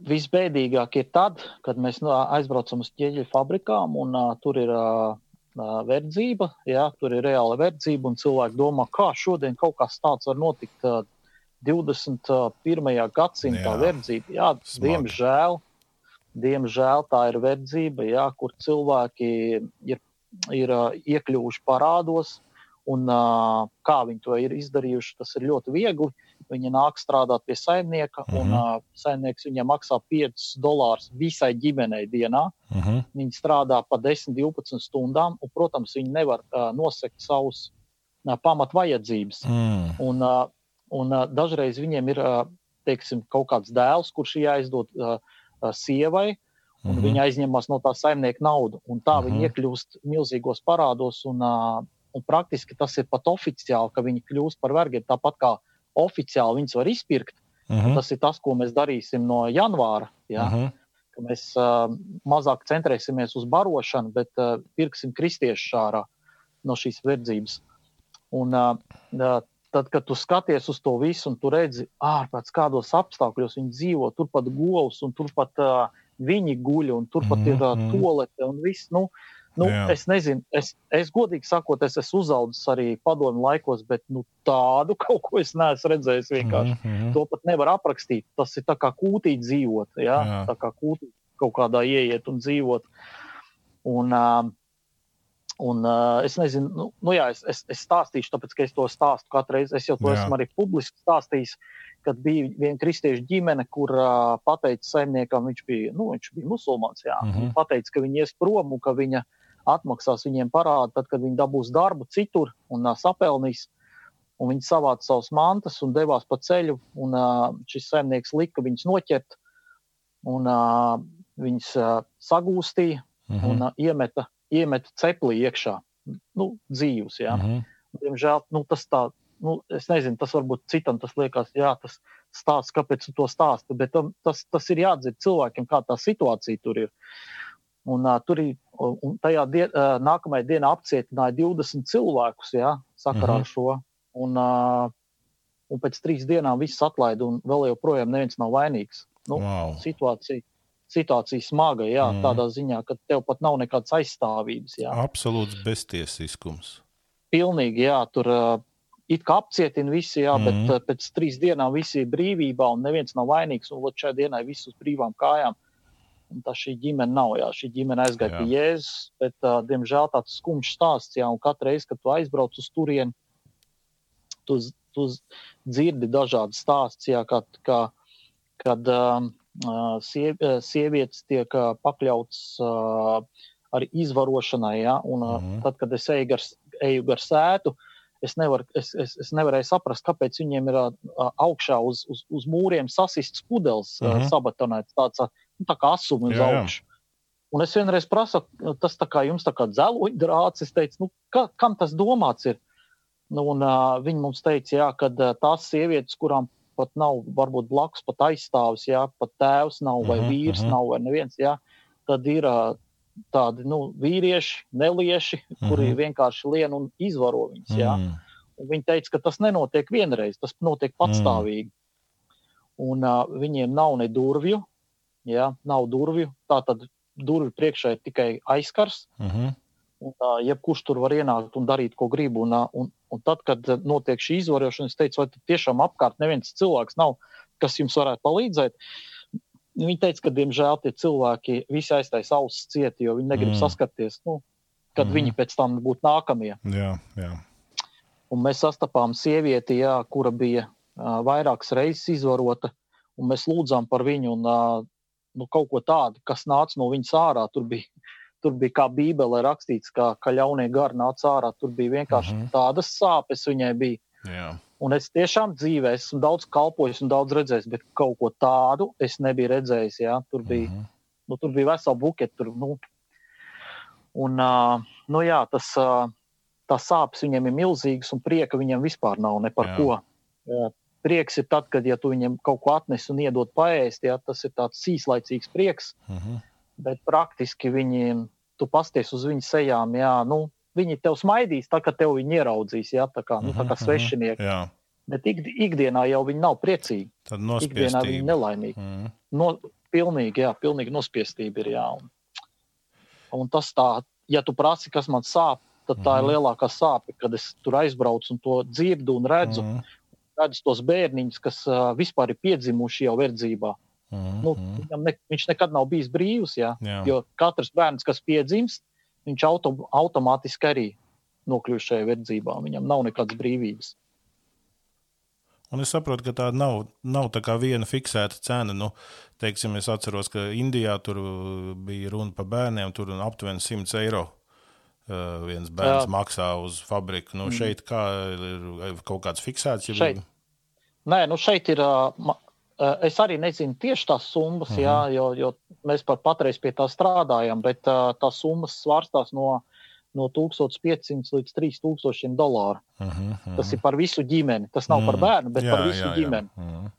Visbēdīgāk ir tad, kad mēs nu, aizbraucam uz ķieģeļu fabrikām un uh, tur ir uh, verdzība, jā, tur ir reāla verdzība, un cilvēki domā, kā šodien kaut kas tāds var notikt. Uh, 21. gadsimta verdzība. Jā, Smagi. diemžēl, diemžēl tā ir verdzība, jā, kur cilvēki ir, ir iekļuvuši parādos. Un, uh, kā viņi to ir izdarījuši, tas ir ļoti viegli. Viņi nāk strādāt pie saimnieka, mm -hmm. un uh, saimnieks viņam maksā 5 dolārus visai ģimenei dienā. Mm -hmm. Viņi strādā pa 10, 12 stundām, un, protams, viņi nevar uh, nosekt savus uh, pamat vajadzības. Mm. Un, uh, un uh, dažreiz viņiem ir uh, teiksim, kaut kāds dēls, kurš jāizdod uh, sievai, un mm -hmm. viņa aizņemas no tā saimnieka naudu. Tā mm -hmm. viņi iekļūst milzīgos parādos, un, un praktiski tas ir pat oficiāli, ka viņi kļūst par vergiem. Tāpat kā oficiāli viņus var izpirkt. Mm -hmm. Tas ir tas, ko mēs darīsim no janvāra. Ja? Mm -hmm. Mēs uh, mazāk centrēsimies uz barošanu, bet uh, pirksim kristiešu šārā no šīs verdzības. Un, uh, tad, kad tu skaties uz to visu un tu redzi, ārpēc kādos apstākļos viņi dzīvo, turpat govs un turpat uh, viņi guļ un turpat mm -hmm. ir uh, mhm. tolete un viss. Nu, nu, Jā. es nezinu, es, es godīgi sakot, es esmu uzaugusi arī padomu laikos, bet nu, tādu kaut ko es neesmu redzējis vienkārši. Mm -hmm. To pat nevar aprakstīt. Tas ir tā kā kūtī dzīvot, ja? Jā. tā kā kūtī kaut kādā ieiet un dzīvot. Un, uh, Un, uh, es nezinu, nu, nu jā, es, es, es stāstīšu, tāpēc, ka es to stāstu katru reizi. Es jau to jā. esmu arī publiski stāstījis, kad bija viena kristiešu ģimene, kur uh, pateica saimniekam, viņš bija, nu, viņš bija musulmanis, jā, mm -hmm. pateica, ka viņi ies prom un ka viņa atmaksās viņiem parādu, tad, kad viņi dabūs darbu citur un uh, sapelnīs. Un viņi savāca savus mantas un devās pa ceļu, un uh, šis saimnieks lika viņus noķert, un uh, viņus uh, sagūstīja mm -hmm. un uh, iemeta iemeta ceplī iekšā, nu, dzīvus. Ja? Mm -hmm. Diemžēl nu, tas tā, nu, es nezinu, tas varbūt citam tas liekas, jā, tas stāsts, kāpēc tu to stāsti, bet tam, tas, tas ir jāatdzīst cilvēkiem, kā tā situācija tur ir. Un, uh, tur ir, un tajā dien, uh, nākamajā dienā apcietināja 20 cilvēkus, ja, sakarā ar mm -hmm. šo. Un, uh, un pēc trīs dienām viss atlaida, un vēl joprojām neviens nav vainīgs. Nu, wow. Situācija situācija smaga, jā, mm. tādā ziņā, ka tev pat nav nekādas aizstāvības. Jā. Absolūts beztiesiskums. Pilnīgi, jā, tur uh, it kā apcietina visi, jā, mm. bet uh, pēc trīs dienām visi ir brīvībā un neviens nav vainīgs, un šai dienai viss uz brīvām kājām. Un tā šī ģimene nav, jā, šī ģimene aizgāja jā. pie Jēzus, bet, uh, diemžēl, tāds skumjš stāsts, jā, un katru reizi, kad tu aizbrauc uz turieni, tu, tu dzirdi dažādas stāstus, kad, kā, kad, um, siev, sievietes tiek pakļautas arī izvarošanai. Ja? Un, mm -hmm. Tad, kad es eju gar, eju gar sētu, es, nevar, es, es, es nevarēju saprast, kāpēc viņiem ir augšā uz, uz, uz mūriem sasists pudeles, mm -hmm. sabatonēts tāds nu, tā kā asums uz augšu. Un es vienreiz prasu, tas tā kā jums tā kā dzeloņdrāts, es teicu, nu, ka, kam tas domāts ir? Nu, un, uh, viņi mums teica, jā, ka uh, tās sievietes, kurām pat nav varbūt blakus pat aizstāvis, jā, pat tēvs nav vai uh mhm, vīrs uh mhm. -huh. nav vai neviens, jā, tad ir tādi nu, vīrieši, nelieši, uh -huh. kuri mhm. vienkārši lien un izvaro viņus. Uh -huh. Un viņi teica, ka tas nenotiek vienreiz, tas notiek patstāvīgi. Uh -huh. Un uh, viņiem nav ne durvju, jā, nav durvju, tā tad durvju priekšā ir tikai aizkars. Uh -huh. Un, uh, jebkurš tur var ienākt un darīt, ko grib. Un, uh, un, Un tad, kad notiek šī izvarošana, es teicu, vai tiešām apkārt neviens cilvēks nav, kas jums varētu palīdzēt. Viņi teica, ka, diemžēl, tie cilvēki visi aiztaisa ausis cieti, jo viņi negrib mm. saskarties, nu, kad mm. viņi pēc tam būtu nākamie. Jā, jā. Un mēs sastapām sievieti, jā, kura bija uh, vairākas reizes izvarota, un mēs lūdzām par viņu un uh, nu, kaut ko tādu, kas nāca no viņas ārā. Tur bija tur bija kā Bībelē rakstīts, ka, ka ļaunie gari nāca ārā. Tur bija vienkārši Mhm. -huh. tādas sāpes viņai bija. Jā. Un es tiešām dzīvē esmu daudz kalpojis un daudz redzējis, bet kaut ko tādu es nebiju redzējis. Jā. Tur bija, Mhm. nu, tur bija vesela bukete. Tur, nu. Un, uh, nu, jā, tas, uh, tās sāpes viņiem ir milzīgas, un prieka viņiem vispār nav ne par jā. ko. Jā. Prieks ir tad, kad ja tu viņiem kaut ko atnes un iedod paēst. Jā, tas ir tāds īslaicīgs prieks, Mhm. bet praktiski viņi, tu pasties uz viņu sejām, jā, nu, viņi tev smaidīs, tā kā tev viņi ieraudzīs, jā, tā kā, nu, tā Mhm, kā mhm. svešinieki. Jā. Bet ik, ikdienā jau viņi nav priecīgi. Tad Ikdienā viņi nospiestība. nelaimīgi. Mhm. No, pilnīgi, jā, pilnīgi nospiestība ir. Jā. Un, un tas tā, ja tu prasi, kas man sāp, tad tā Mhm. ir lielākā sāpe, kad es tur aizbraucu un to dzirdu un redzu. Mhm. Redzu tos bērniņus, kas uh, vispār ir piedzimuši jau verdzībā. Mhm. Nu, Mhm. ne, viņš nekad nav bijis brīvs, jā, Jā. jo katrs bērns, kas piedzimst, viņš auto, automātiski arī nokļūst šajā verdzībā. Viņam nav nekādas brīvības. Un es saprotu, ka tā nav, nav tā kā viena fiksēta cena. Nu, teiksim, es atceros, ka Indijā tur bija runa par bērniem, tur aptuveni 100 eiro. Uh, viens bērns Jā. Maksā uz fabriku. Nu, šeit kā ir kaut kāds fiksēts. Ja Šeit. Nē, nu šeit ir. ā, Es arī nezinu tieši tās summas, uh -huh. jā, jo, jo mēs pat patreiz pie tā strādājam, bet ā, tās summas svārstās no, no 1500 līdz 3000 dolāru. Uh -huh, Tas ir par visu ģimeni. Tas nav mm. par bērnu, bet jā, par visu jā, ģimeni. Jā. Mhm.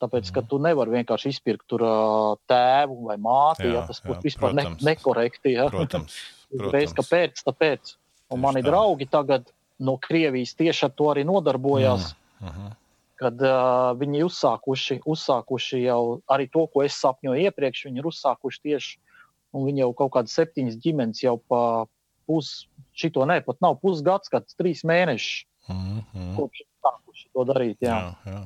Tāpēc, ka tu nevari vienkārši izpirkt tur ā, tēvu vai māti, Jā, jā, tas būtu vispār ne, protams. nekorekti. Jā. Protams. Protams. kāpēc? Tāpēc. Un Tieši mani tā. draugi tagad no Krievijas tieši ar to arī nodarbojās. Mm. Uh -huh. kad uh, viņi uzsākuši, uzsākuši jau arī to, ko es sapņoju iepriekš. Viņi ir uzsākuši tieši, un viņi jau kaut kādas septiņas ģimenes jau pa pus, šito ne, pat nav pusgads, kāds trīs mēneši Mm -hmm. kopš sākuši to darīt. Jā. Jā, jā.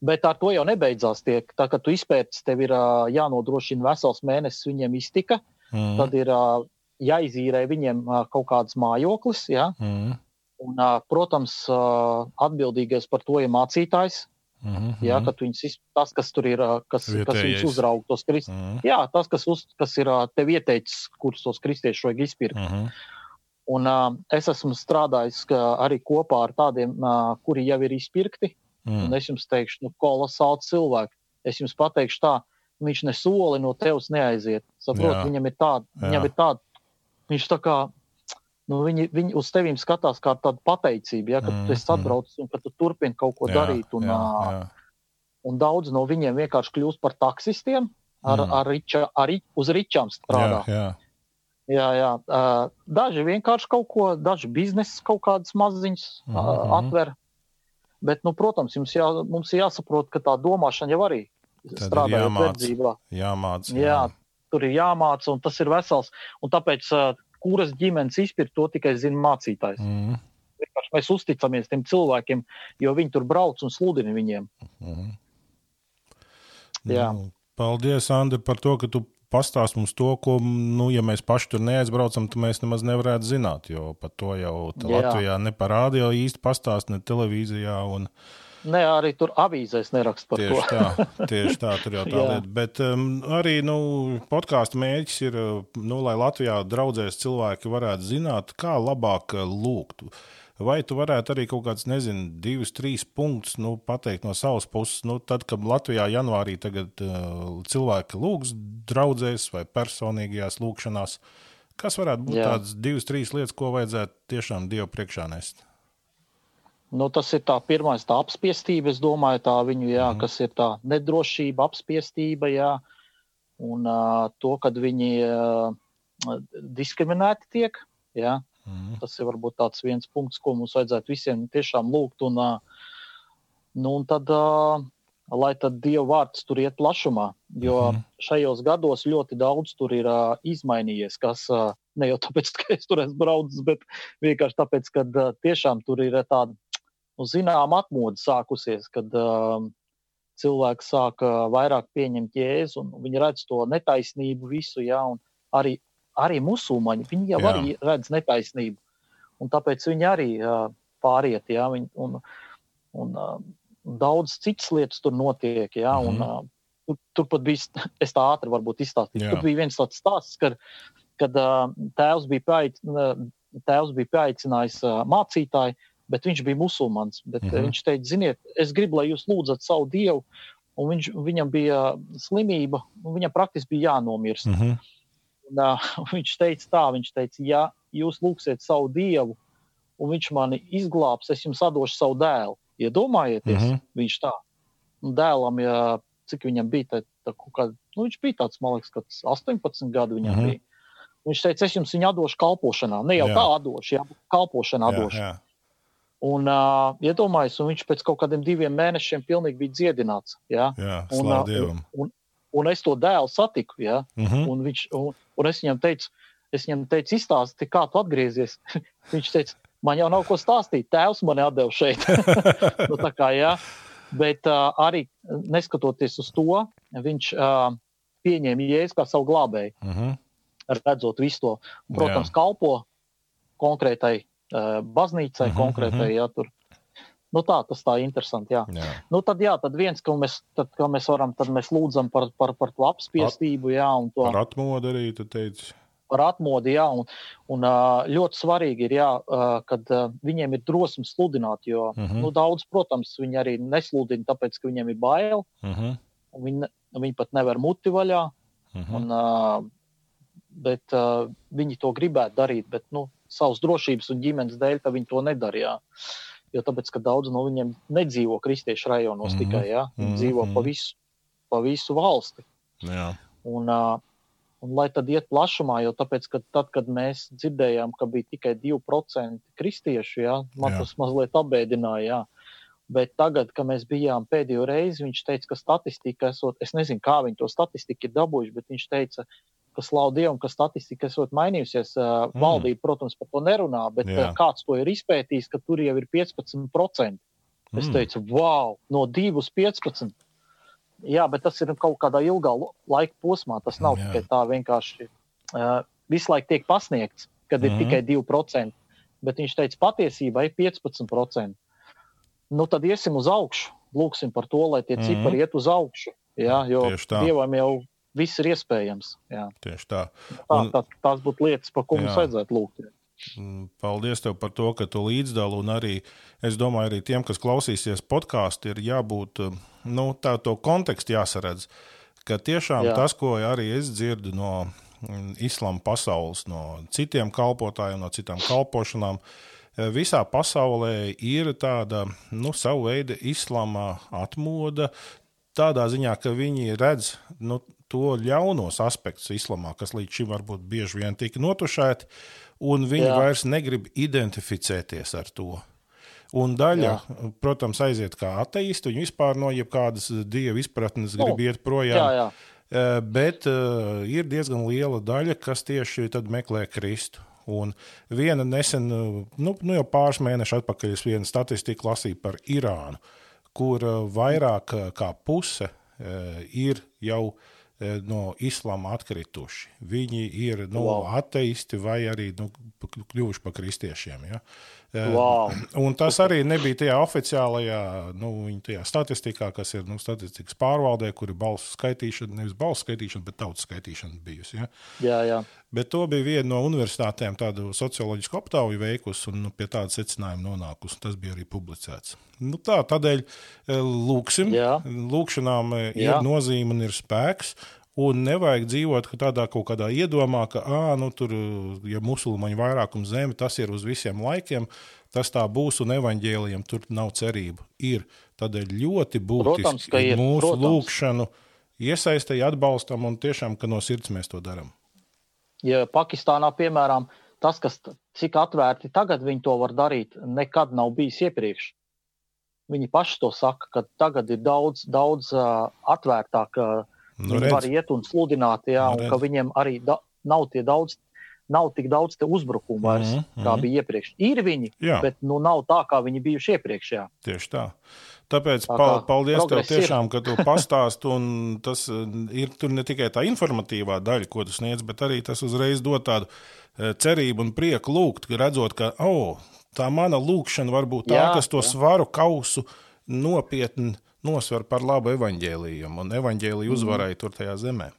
Bet ar to jau nebeidzās. Tiek. Tā kā tu izpētes, tev ir uh, jānodrošina vesels mēnesis viņiem iztika, Mm tad ir uh, jāizīrē viņiem uh, kaut kāds mājoklis. Jā. -hmm. Un, uh, protams, uh, atbildīgais par to ir mācītājs. Mm -hmm. Jā, kad viņas, tas, kas tur ir, kas, kas Vietējais. viņus uzrauga, tos kristiešus. Mm Jā, tas, kas, uz, kas ir tev ieteicis, kurus tos kristiešus vajag izpirkt. -hmm. Un uh, es esmu strādājis ka, arī kopā ar tādiem, uh, kuri jau ir izpirkti. Mm. Un es jums teikšu, nu, kolosāli cilvēki. Es jums pateikšu tā, viņš ne soli no tevis neaiziet. Saprot, viņam ir tāda, viņam ir tāda, viņš tā kā, nu, viņi, viņi uz tevīm skatās kā tāda pateicība, ja, ka Mm, tu esi atbraucis un ka tu turpini kaut ko Jā, darīt. Un, jā, jā. un daudz no viņiem vienkārši kļūst par taksistiem, ar, Mm. mm. ar, riča, ar uz ričām strādā. Jā, jā. Jā, jā. Uh, daži vienkārši kaut ko, daži biznesa kaut kādas maziņas Mhm, uh, mhm. atver. Bet, nu, protams, jā, mums ir jāsaprot, ka tā domāšana jau arī strādājot jāmāc. verdzībā. Jāmāc. Jā, tur ir jāmāca, un tas ir vesels. Un tāpēc, uh, kuras ģimenes izpirkt, to tikai zina mācītājs. Mm Vienkārši Mēs uzticamies tiem cilvēkiem, jo viņi tur brauc un sludina viņiem. -hmm. Jā. Nu, paldies, Andri, par to, ka tu pastāst mums to, ko, nu, ja mēs paši tur neaizbraucam, tad mēs nemaz nevarētu zināt, jo par to jau Jā. Latvijā neparādīja īsti pastāst, ne televīzijā. Un, Ne, arī tur avīzēs nerakst par Tieši to. tā, tieši tā, tur jau tā lieta. Bet um, arī nu, podkāstu mērķis ir, uh, nu, lai Latvijā draudzēs cilvēki varētu zināt, kā labāk uh, lūgt. Vai tu varētu arī kaut kāds, nezinu, divus, trīs punktus nu, pateikt no savas puses, nu, tad, kad Latvijā janvārī tagad uh, cilvēki lūgs draudzēs vai personīgajās lūgšanās, kas varētu būt Jā. tādas divas, trīs lietas, ko vajadzētu tiešām Dievu priekšā nest? Nu, tas ir tā pirmā, tā apspiestība, es domāju, tā viņu, jā, mm. kas ir tā nedrošība, apspiestība, jā, un uh, to, kad viņi uh, diskriminēti tiek, jā, Mm. tas ir varbūt tāds viens punkts, ko mums vajadzētu visiem tiešām lūgt, un, uh, nu, un tad, uh, lai tad Dieva vārds tur iet plašumā, jo Mhm. šajos gados ļoti daudz tur ir uh, izmainījies, kas uh, ne jau tāpēc, ka es tur esmu braucis, bet vienkārši tāpēc, ka uh, tiešām tur ir tāda, nu, zinām, atmoda sākusies, kad uh, cilvēki sāk uh, vairāk pieņemt jēzu, un viņi redz to netaisnību visu, jā, un arī, arī musulmaņi, viņi jau Jā. arī redz netaisnību, un tāpēc viņi arī uh, pāriet, jā, viņi, un, un uh, daudz citas lietas tur notiek, jā, Mhm. un uh, tur, tur pat bija, es tā ātri varbūt izstāstīju. Jā. Tur bija viens tāds stāsts, kad, kad uh, tēvs bija, paic, uh, tēvs bija pieaicinājis uh, mācītāju, bet viņš bija musulmanis. Bet, Mhm. mm -hmm. Viņš teica, ziniet, es gribu, lai jūs lūdzat savu dievu, un viņš, viņam bija slimība, un viņam praktiski bija jānomirst. -hmm. Un, uh, viņš teica tā, viņš teica, ja jūs lūgsiet savu dievu, un viņš mani izglābs, es jums atdošu savu dēlu. Iedomājieties, Mhm. viņš tā. Un dēlam, ja, cik viņam bija, tā, tā, kā, nu, viņš bija tāds, man liekas, kāds 18 gadu viņam Mhm. bija. Viņš teica, es jums viņu atdošu kalpošanā. Ne jau Jā. tā atdošu, jā, kalpošanā Jā, atdošu. jā. Un, uh, iedomājieties, un viņš pēc kaut kādiem diviem mēnešiem pilnīgi bija dziedināts. Jā? jā Un, uh, Dievam. un, un es to dēlu satiku. Jā? Mm -hmm. Un, viņš, un, un es viņam teicu, es viņam teicu, izstāsti, kā tu atgriezies. viņš teica, man jau nav ko stāstīt, tēvs man atdeva šeit. nu, tā kā, jā. Bet uh, arī neskatoties uz to, viņš uh, pieņēma jēzu kā savu glābēju, Mm -hmm. redzot visu to. Un, Protams, Jā. kalpo konkrētai uh, baznīcai, Mhm, mm -hmm. konkrētai, jā, tur. Nu tā, tas tā ir interesanti, jā. jā. Nu, tad, jā, tad viens, ko mēs, tad, ko mēs varam, tad mēs lūdzam par, par, par to apspiestību, jā, to Par atmodu arī tu teici. par atmodi, jā, un, un ā, ļoti svarīgi ir, jā, ā, kad viņiem ir drosme sludināt, jo, Mhm. mm -hmm. nu, daudz, protams, viņi arī nesludina, tāpēc, ka viņiem ir bail, Mm -hmm. un viņi, viņi pat nevar muti vaļā, Mm -hmm. un, bet viņi to gribētu darīt, bet, nu, savas drošības un ģimenes dēļ, tā viņi to nedarīja. Jo tāpēc, ka daudz no viņiem nedzīvo kristiešu rajonos mm -hmm. tikai, jā, viņi Mhm, dzīvo mhm. pa visu, pa visu valsti. Jā. Un, uh, un lai tad iet plašumā, jo tāpēc, ka tad, kad mēs dzirdējām, ka bija tikai 2% kristiešu, jā, man jā. tas mazliet apbēdināja. Jā. Bet tagad, kad mēs bijām pēdējo reizi, viņš teica, ka statistika esot, es nezinu, kā viņi to statistiku ir dabūjuši, bet viņš teica, ka slavu Dievam, ka statistika esot mainījusies. Mm. Valdība, protams, par to nerunā, bet Jā. kāds to ir izpētījis, ka tur jau ir 15%. Es Mm. teicu, wow, no 2 uz 15. Jā, bet tas ir kaut kādā ilgā laika posmā. Tas nav Jā. tikai tā vienkārši. Uh, visu laiku tiek pasniegts, kad ir Mhm. tikai 2%. Bet viņš teica, patiesībā ir 15%. Nu, tad iesim uz augšu. Lūksim par to, lai tie Mhm. cipari iet uz augšu. Jā, jo. Dievam jau viss ir iespējams. Jā. Tieši tā. Tā, Un- tā, tās būtu lietas, par ko mums Jā. vajadzētu lūgt. Paldies tev par to, ka tu līdzdali. Arī es domāju, arī tiem, kas klausīsies podkāstu, ir jābūt um, nu, tā, to kontekstu jāsaredz. Ka tiešām Jā. Jā. tas, ko arī es dzirdu no mm, islāma pasaules, no citiem kalpotājiem, no citām kalpošanām, eh, visā pasaulē ir tāda nu, sava veida islāma atmoda. Tādā ziņā, ka viņi redz nu, to ļaunos aspektus islamā, kas līdz šim varbūt bieži vien tika notušēti, un viņi Jā. Vairs negrib identificēties ar to. Un daļa, Jā. protams, aiziet kā ateisti, viņi vispār no jebkādas dieva izpratnes grib Nu, iet projām. Jā, jā. Eh, Bet uh, ir diezgan liela daļa, kas tieši tad meklē Kristu. Un viena nesen, eh, nu, nu jau pāris mēnešus atpakaļ, es vienu statistiku lasīju par Irānu, kur vairāk kā puse eh, ir jau eh, no islāma atkrituši. Viņi ir nu, Wow. ateisti vai arī nu, kļuvuši par kristiešiem. Ja? Eh, Wow. Un tas arī nebija tajā oficiālajā nu, tajā statistikā, kas ir nu, statistikas pārvaldē, kur ir balsu skaitīšana, nevis balsu skaitīšana, bet tautas skaitīšana bijusi. Ja? jā, jā. Bet to bija viena no universitātēm, tādu socioloģisku aptauju veikusi un nu, pie tāda secinājuma nonākusi. Tas bija arī publicēts. Nu, tā, tādēļ eh, lūksim, Jā. lūkšanām eh, ir Jā. nozīme un ir spēks. Un nevajag dzīvot ka tādā kaut kādā iedomā, ka, ah, nu, tur, ja musulmaņu vairākums zeme, tas ir uz visiem laikiem, tas tā būs, un evaņģēliem tur nav cerību. Ir tādēļ ļoti būtiski Protams, ir, mūsu protams. lūkšanu iesaistīt, atbalstam, un tiešām, ka no sirds mēs to darām. Ja Pakistānā, piemēram, tas, kas cik atvērti tagad viņi to var darīt, nekad nav bijis iepriekš. Viņi paši to saka, ka tagad ir daudz, daudz uh, atvērtāk. Uh, Nu, viņi redz. var iet un sludināt, jā, Nu, un redz. ka viņiem arī da, nav, daudz, nav tik daudz uzbrukumu vairs, mm -hmm. kā mhm. bija iepriekš. Ir viņi, Jā. bet nu, nav tā, kā viņi bijuši iepriekš. Jā. Tieši tā. Tāpēc Tā pa, kā paldies tev progress ir. tiešām, ka tu pastāst. un Tas eh, ir tur ne tikai tā informatīvā daļa, ko tu sniedz, bet arī tas uzreiz dod tādu eh, cerību un prieku lūgt, redzot, ka oh, tā mana lūkšana var būt tā, Jā, kas to jā. svaru kausu nopietni nosver par labu evaņģēlījumam, un evaņģēlīju uzvarēja tur tajā zemē.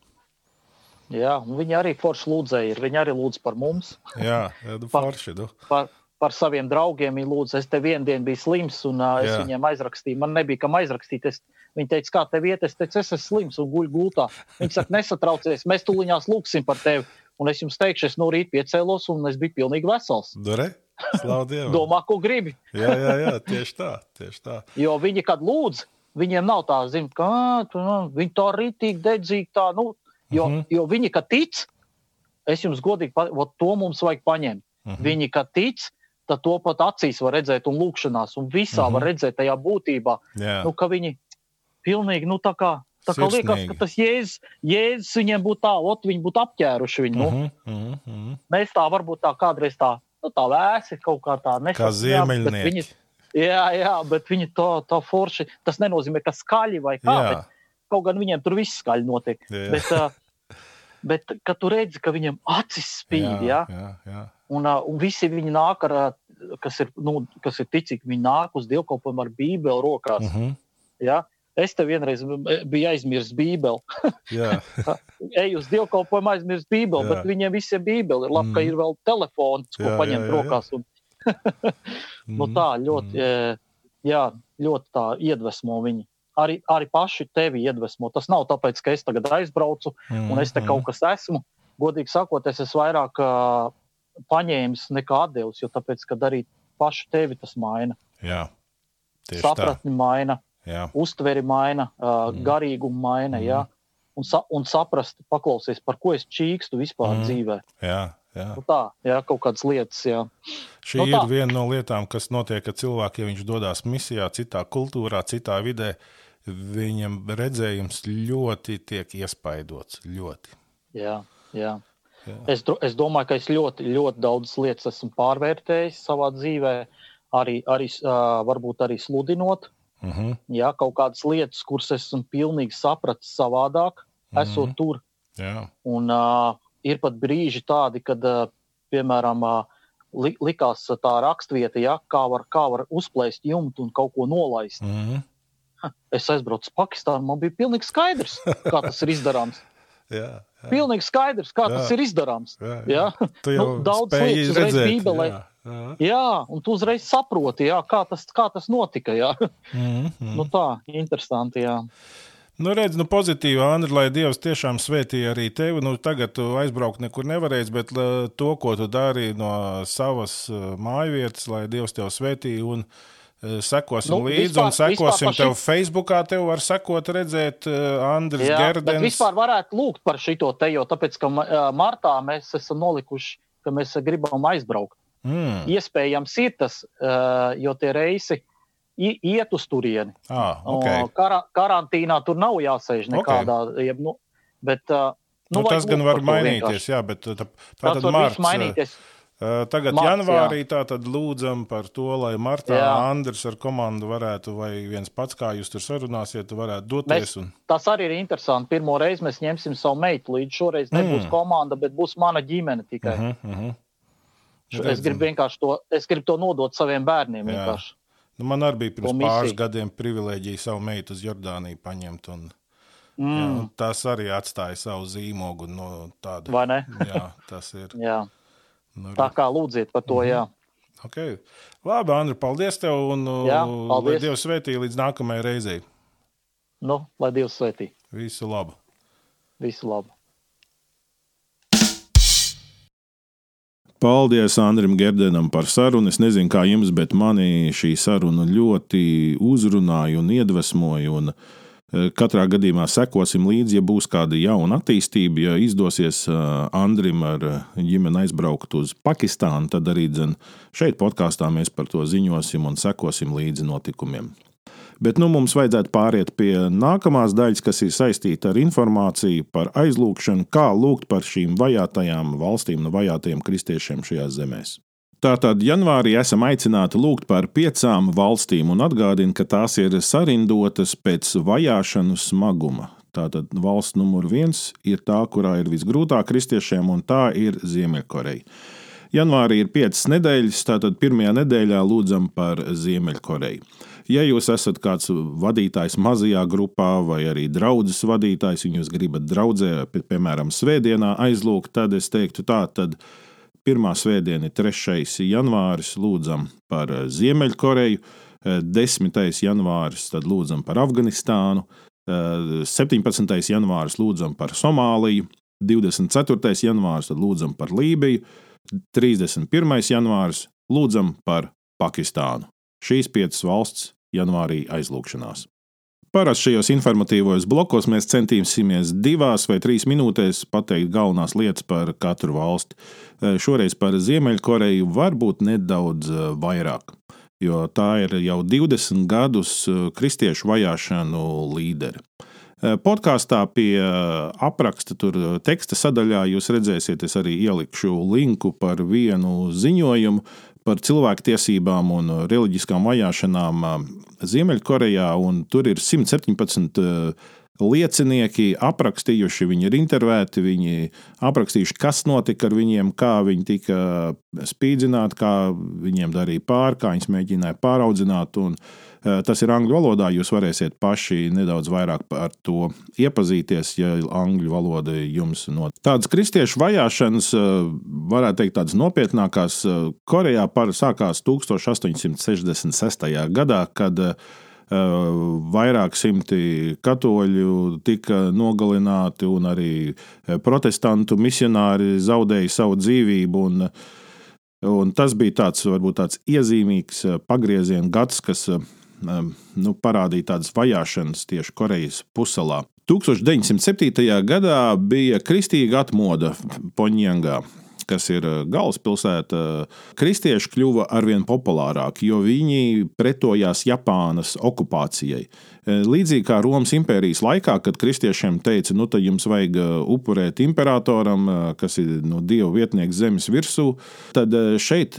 Jā, un viņi arī forši lūdzēja. Viņi arī lūdz par mums. Jā, nu, forši. Nu. Par, par saviem draugiem. Viņi lūdza, es te vienu dienu biju slims, un uh, es Jā. viņiem aizrakstīju. Man nebija kam aizrakstīt. Es, viņi teica, kā tev iet, es teicu, es esmu slims un guļu gultā. Viņi saka, nesatraucies, mēs tuliņās lūgsim par tevi. Un es jums teikšu, es no rīta piecēlos, un es biju pilnīgi vesels. Dure? Domā, ko gribi. jā, jā, jā, tieši tā. Tieši tā. Jo viņi, kad lūdz, viņiem nav tā, zin, kā tu, nu, viņi tā rītīgi dedzīgi, tā, nu, jo, mm -hmm. jo viņi, kad tic, es jums godīgi, ot, to mums vajag paņemt. Mm -hmm. Viņi, kad tic, tad to pat acīs var redzēt, un lūkšanās, un visā mm -hmm. var redzēt tajā būtībā, yeah. nu, ka viņi pilnīgi, nu, tā kā. Tā kā liekas, ka tas jēzus, jēzus viņiem būtu tā, ot, viņi būtu apķēruši viņu. Nu. Mm -hmm. Mēs tā varbūt tā kādreiz tā, nu, tā vēsi kaut kā tā nesapratām. Kā ziemeļnieki. Viņi, jā, jā, bet viņi to, to forši, tas nenozīmē, ka skaļi vai kā, jā. bet kaut gan viņiem tur viss skaļi notiek. Jā. Bet, uh, bet, kad tu redzi, ka viņam acis spīd, jā, jā, jā. Un, uh, un visi viņi nāk ar, kas ir, nu, kas ir ticīgi, viņi nāk uz dievkalpojumu ar bībeli rokās. Mm -hmm. ja? Es te vienreiz biju aizmirsis bībeli. Eju uz dievkalpojumu, aizmirsis bībeli, jā. bet viņiem visiem bībeli ir labi, mm. ka ir vēl telefons, ko jā, paņemt jā, jā, rokās. Un... nu, tā ļoti, mm. jā, ļoti tā iedvesmo viņi. Arī, arī paši tevi iedvesmo. Tas nav tāpēc, ka es tagad aizbraucu mm. un es te mm. kaut kas esmu. Godīgi sakot, es esmu vairāk uh, paņēmis nekā atdevis, jo tāpēc, ka arī pašu tevi tas maina. Jā, sapratni tā. maina, jā. uztveri maina, uh, mm. garīgumu maina. Mm. Jā. Un, sa un saprast, paklausies, par ko es čīkstu vispār mm. dzīvē. Jā, jā. Nu tā, jā, kaut kādas lietas. Jā. Šī nu, tā. ir viena no lietām, kas notiek, kad cilvēks, ja viņš dodas misijā, citā kultūrā, citā vidē, viņam redzējums ļoti tiek iespaidots. Ļoti. Jā, jā. Es, es domāju, ka es ļoti, ļoti daudzas lietas esmu pārvērtējis savā dzīvē, arī, arī uh, varbūt arī sludinot. Uh mhm. -huh. Jā, kaut kādas lietas, kuras esmu pilnīgi sapratis savādāk, uh -huh. esot mhm. tur. Jā. Un uh, ir pat brīži tādi, kad, uh, piemēram, uh, li, likās tā rakstvieta, ja, kā, var, kā var uzplēst jumtu un kaut ko nolaist. Uh mhm. -huh. Es aizbraucu uz Pakistānu, man bija pilnīgi skaidrs, kā tas ir izdarāms. jā. Jā. Pilnīgi skaidrs, kā jā. tas ir izdarāms. Jā, jā. jā. Nu, daudz lietas uzreiz Bībelē. Jā. Jā. jā, un tu uzreiz saproti, jā, kā, tas, kā tas notika. Jā. Mm -hmm. nu, tā, interesanti. Jā. Nu, redz, nu, pozitīvi, Andri, lai Dievs tiešām svētīja arī tevi. Nu, tagad tu aizbraukt nekur nevarēsi, bet to, ko tu dari no savas māju vietas, lai Dievs tev svētīja. Un, Eh, sekosim nu, līdzi vispār, un sekosim tev šit... Facebookā. Tev var sekot, redzēt, uh, Andris Jā, Gerdens. Vispār varētu lūgt par šito te, jo tāpēc, ka martā mēs esam nolikuši, ka mēs gribam aizbraukt. Mm. Iespējams ir tas, uh, jo tie reisi iet uz turieni. Ah, okay. Kara, karantīnā tur nav jāsēž nekādā. Okay. Jeb, nu, bet, uh, nu, nu, tas gan var mainīties, jā, bet tā, tā tad marts. Mainīties. Tagad Marts, janvārī jā. tātad lūdzam par to, lai martā jā. Andris ar komandu varētu, vai viens pats, kā jūs tur sarunāsiet, varētu doties. Mēs, un... Tas arī ir interesanti. Pirmo reizi mēs ņemsim savu meitu līdzi. Šoreiz nebūs mm. komanda, bet būs mana ģimene tikai. Uh -huh, uh -huh. Es gribu vienkārši to, es gribu to nodot saviem bērniem. Nu, man arī bija pirms pāris gadiem privilēģija savu meitu uz Jordāniju paņemt. Un... Mm. Jā, tas arī atstāja savu zīmogu. No tāda, Vai ne? jā, tas ir. jā. Nu, Tā kā lūdziet par to, mm jā. Okay. Labi, Andri, paldies tev un jā, paldies. lai Dievs svētī līdz nākamajai reizei. Nu, lai Dievs svētī. Visu labu. Visu labu. Paldies Andrim Gerdenam par sarunu. Es nezinu, kā jums, bet mani šī saruna ļoti uzrunāja un iedvesmoja. Un Eh, katrā gadījumā sekosim līdzi, ja būs kāda jauna attīstība. Ja izdosies eh, Andrim ar eh, ģimeni aizbraukt uz Pakistānu, tad arī dzen, šeit podkāstā mēs par to ziņosim un sekosim līdzi notikumiem. Bet nu mums vajadzētu pāriet pie nākamās daļas, kas ir saistīta ar informāciju par aizlūgšanu, kā lūgt par šīm vajātajām valstīm, no vajātajiem kristiešiem šajās zemēs. Tātad janvārī esam aicināti lūgt par piecām valstīm un atgādina, ka tās ir sarindotas pēc vajāšanu smaguma. Tātad valsts numur viens ir tā, kurā ir visgrūtāk kristiešiem, un tā ir Ziemeļkoreja. Janvārī ir piecas nedēļas, tātad pirmajā nedēļā lūdzam par Ziemeļkoreju. Ja jūs esat kāds vadītājs mazajā grupā vai arī draugs vadītājs, un jūs gribat draudzē, piemēram, svētdienā aizlūgt, tad es teiktu tā, tad pirmā svētdiena ir 3. janvāris, lūdzam par Ziemeļkoreju, 10. janvāris, tad lūdzam par Afganistānu, 17. janvāris lūdzam par Somāliju, 24. janvāris lūdzam par Lībiju, 31. janvāris lūdzam par Pakistānu. Šīs piecas valsts janvārī aizlūgšanās. Parasti šajos informatīvos blokos mēs centīsimies divās vai trīs minūtēs pateikt galvenās lietas par katru valsti. Eh, šoreiz par Ziemeļkoreju varbūt nedaudz eh, vairāk, jo tā ir jau 20 gadus eh, kristiešu vajāšanu līderi. Podkāstā pie apraksta, tur teksta sadaļā jūs redzēsiet, es arī ielikšu linku par vienu ziņojumu, par cilvēktiesībām un reliģiskām vajāšanām Ziemeļkorejā. Tur ir 117 liecinieki aprakstījuši, viņi ir intervēti, viņi aprakstījuši, kas notika ar viņiem, kā viņi tika spīdzināti, kā viņiem darīja pāri, kā viņus mēģināja pāraudzināt. Un, Eh, tas ir angļu valodā. Jūs varēsiet paši nedaudz vairāk par to iepazīties, ja angļu valoda jums no tādas kristiešu vajāšanas, eh, varētu teikt, tādas nopietnākās, eh, Korejā sākās 1866. gadā, kad vairāk simti katoļu tika nogalināti, un arī protestantu misionāri zaudēja savu dzīvību. Un, un tas bija tāds, varbūt tāds iezīmīgs pagrieziena gads, kas nu, parādīja tādas vajāšanas tieši Korejas puselā. 1907. gadā bija kristīga atmoda Poņjangā kas ir eh, galvaspilsēta, kristieši kļuva arvien populārāki, jo viņi pretojās Japānas okupācijai. Eh, līdzīgi kā Romas impērijas laikā, kad kristiešiem teica, nu, tad jums vajag eh, upurēt imperatoram, kas ir nu, dievu vietnieks zemes virsū, tad šeit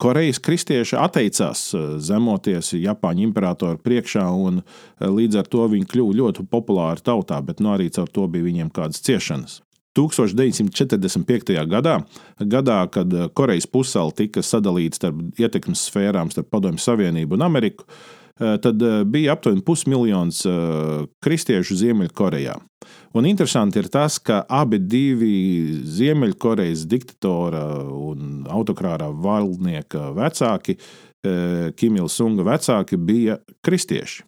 Korejas kristieši atteicās zemoties Japāņu imperatoru priekšā, un līdz ar to viņi kļuva ļoti populāri tautā, bet nu, arī caur to bija viņiem kādas ciešanas. 1945. gadā, gadā, kad eh, Korejas pusēla tika sadalīta starp ietekmes sfērām, starp Padomju Savienību un Ameriku, eh, tad eh, bija aptuveni pusmiljons kristiešu Ziemeļkorejā. Un interesanti ir tas, ka abi divi Ziemeļkorejas diktatora un autokrāra valdnieka vecāki, Kim Il-sunga vecāki, bija kristieši.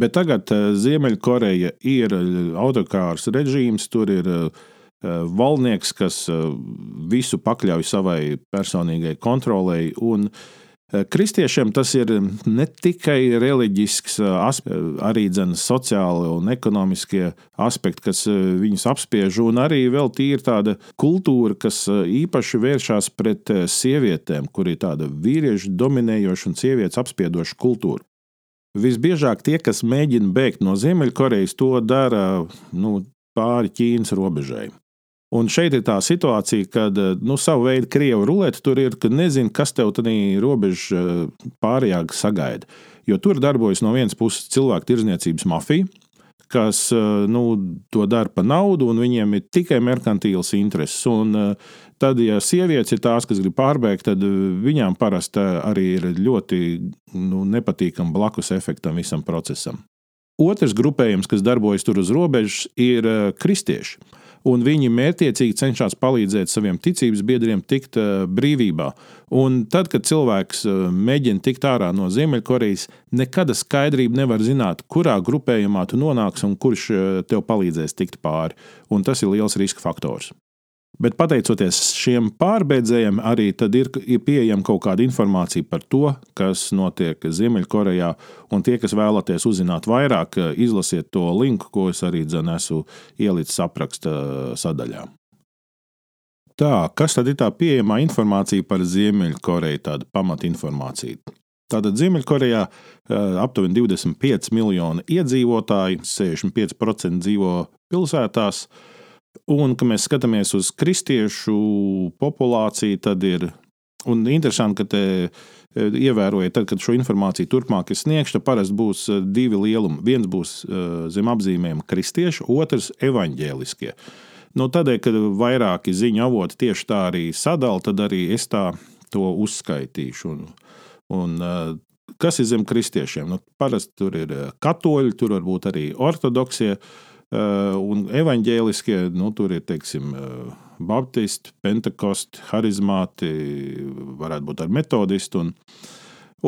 Bet tagad Ziemeļkoreja ir autokrārs režīms, tur ir uh, Eh, valdnieks, kas eh, visu pakļauj savai personīgai kontrolei. Eh, kristiešiem tas ir ne tikai reliģisks, arī sociāli un ekonomiskie aspekti, kas viņus apspiež, un arī vēl tīri tāda kultūra, kas īpaši vēršas pret sievietēm, kur ir tāda vīriešu dominējoša un sievietes apspiedoša kultūra. Visbiežāk tie, kas mēģina bēgt no Ziemeļkorejas, to dara nu, pāri Ķīnas robežai. Un šeit ir tā situācija, ka nu, savu veidu krievu rulēta tur ir, ka nezinu, kas tev tādā robežā eh, pārējā sagaida. Jo tur darbojas no vienas puses cilvēku tirzniecības mafija, kas eh, nu, to dara par naudu, un viņiem ir tikai merkantīls intereses. Un, eh, tad, ja sievietes ir tās, kas grib pārbēgt, tad viņām parasti arī ir ļoti nu, nepatīkami blakus efektam visam procesam. Otrs grupējums, kas darbojas tur uz robežas, ir kristieši un viņi mērķiecīgi cenšas palīdzēt saviem ticības biedriem tikt uh, brīvībā. Un tad, kad cilvēks uh, mēģina tikt ārā no Ziemeļkorejas, nekad skaidrība nevar zināt, kurā grupējumā tu nonāksi un kurš uh, tev palīdzēs tikt pāri. Un tas ir liels riska faktors. Bet pateicoties šiem pārbeidzējiem, arī ir, ir pieejama kaut kāda informācija par to, kas notiek Ziemeļkorejā. Un tie, kas vēlaties uzzināt vairāk, izlasiet to linku, ko es arī esmu ielicis apraksta sadaļā. Tā, kas tad ir tā pieejamā informācija par Ziemeļkoreju, tāda pamatinformācija? Tātad Ziemeļkorejā aptuveni 25 miljoni iedzīvotāji, 65% dzīvo pilsētās, Un, kad mēs skatāmies uz kristiešu populāciju, tad ir interesanti, ka te e, ievērojot, tad, kad šo informāciju turpmāk ir sniegta, parasti būs e, divi lielumi. Viens būs e, zem apzīmējuma kristiešu, otrs evaņģēliskie. Nu, tādēļ, kad vairāki ziņu avoti tieši tā arī sadala, tad arī es tā to uzskaitīšu. Un, un, kas ir zem kristiešiem? Nu, parasti tur ir katoļi, tur var būt arī ortodoksie un evaņģēliskie. Nu, tur ir, teiksim, baptisti, pentekosti, harizmāti, varētu būt ar metodistu. Un,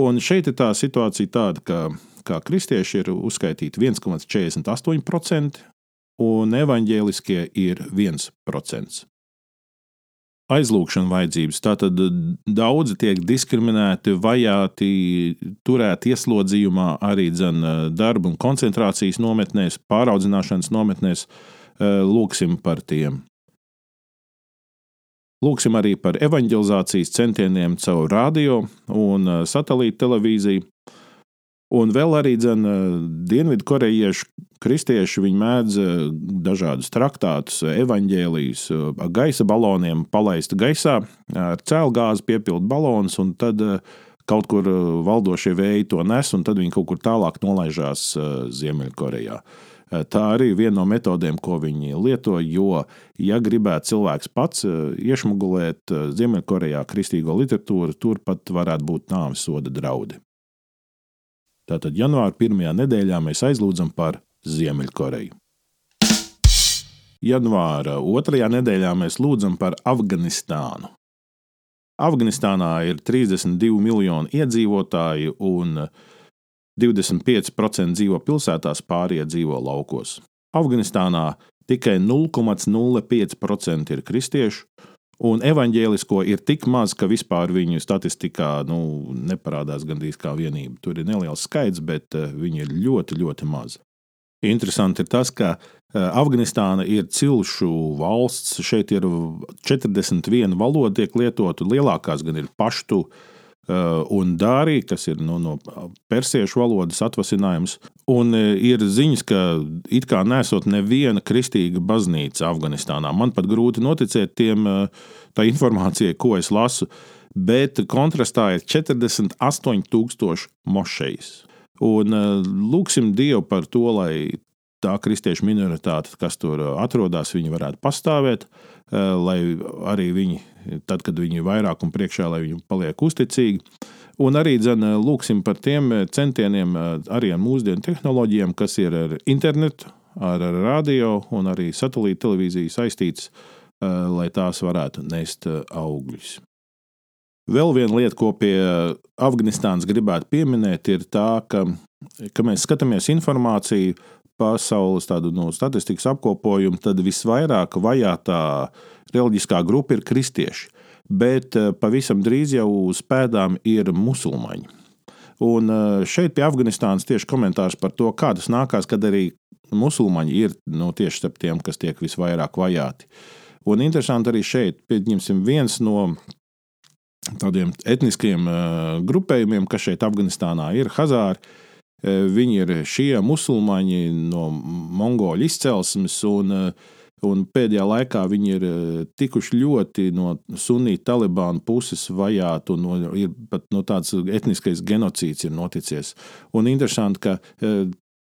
un šeit ir tā situācija tāda, ka kā kristieši ir uzskaitīti 1,48%, un evaņģēliskie ir 1%. Aizlūgšana vajadzības. Tātad daudzi tiek diskriminēti, vajāti, turēti ieslodzījumā, arī dzen, darba un koncentrācijas nometnēs, pāraudzināšanas nometnēs. Lūksim par tiem. Lūksim arī par evanģelizācijas centieniem caur radio un satelīta televīziju. Un vēl arī dzen, dienvidu korejiešu kristieši mēdz dažādus traktātus, evaņģēlijas, gaisa baloniem palaist gaisā, ar cēlgāzi piepildīt balonus, un tad kaut kur valdošie vēji to nes, un tad viņi kaut kur tālāk nolaižās Ziemeļkorejā. Tā arī ir viena no metodēm, ko viņi lieto. Jo, ja gribētu cilvēks pats iešmugulēt Ziemeļkorejā kristīgo literatūru, tur pat varētu būt nāves soda draudi. Tātad janvāra pirmajā nedēļā mēs aizlūdzam par Ziemeļkoreju. Janvāra otrajā nedēļā mēs lūdzam par Afganistānu. Afganistānā ir 32 miljoni iedzīvotāji, un 25% dzīvo pilsētās, pārējie dzīvo laukos. Afganistānā tikai 0,05% ir kristiešu, Un evanģēlisko ir tik maz, ka vispār viņu statistikā nu, neparādās gandrīz kā vienība. Tur ir neliels skaits, bet eh, viņi ir ļoti, ļoti mazi. Interesanti ir tas, ka eh, Afganistāna ir cilšu valsts. Šeit ir 41 valoda, tiek lietota. Lielākās gan ir paštu Eh, un dārī, kas ir nu, no persiešu valodas atvasinājums. Un eh, ir ziņas, ka it kā nesot neviena kristīga baznīca Afganistānā. Man pat grūti noticēt tiem, eh, tā informācijai, ko es lasu, bet kontrastā ir 48,000 mošejas. Un lūksim Dievu par to, lai tā kristiešu minoritāte, kas tur atrodas, viņi varētu pastāvēt, lai arī viņi tad, kad viņi ir vairāk un priekšā, lai viņi paliek uzticīgi. Un arī dzen, lūksim par tiem centieniem, arī ar mūsdienu tehnoloģijām, kas ir ar internetu, ar radio un arī satelīta televīziju saistītas, lai tās varētu nest augļus. Vēl viena lieta, ko pie Afganistānas gribētu pieminēt, ir tā, ka, ka mēs skatāmies informāciju pasaules tādu, no statistikas apkopojumu, tad visvairāk vajātā reliģiskā grupa ir kristieši. Bet eh, pavisam drīz jau uz pēdām ir musulmaņi. Un eh, šeit pie Afganistānas tieši komentārs par to, kā tas nākās, kad arī musulmaņi ir nu, tieši starp tiem, kas tiek visvairāk vajāti. Un interesanti arī šeit, pieņemsim, viens no tādiem etniskiem grupējumiem, kas šeit Afganistānā ir Hazāri. Viņi ir šie musulmaņi no mongoļu izcelsmes, un Un pēdējā laikā viņi ir tikuši ļoti no sunīta Talibāna puses vajāti, un ir pat no tāds etniskais genocīds ir noticies. Un interesanti, ka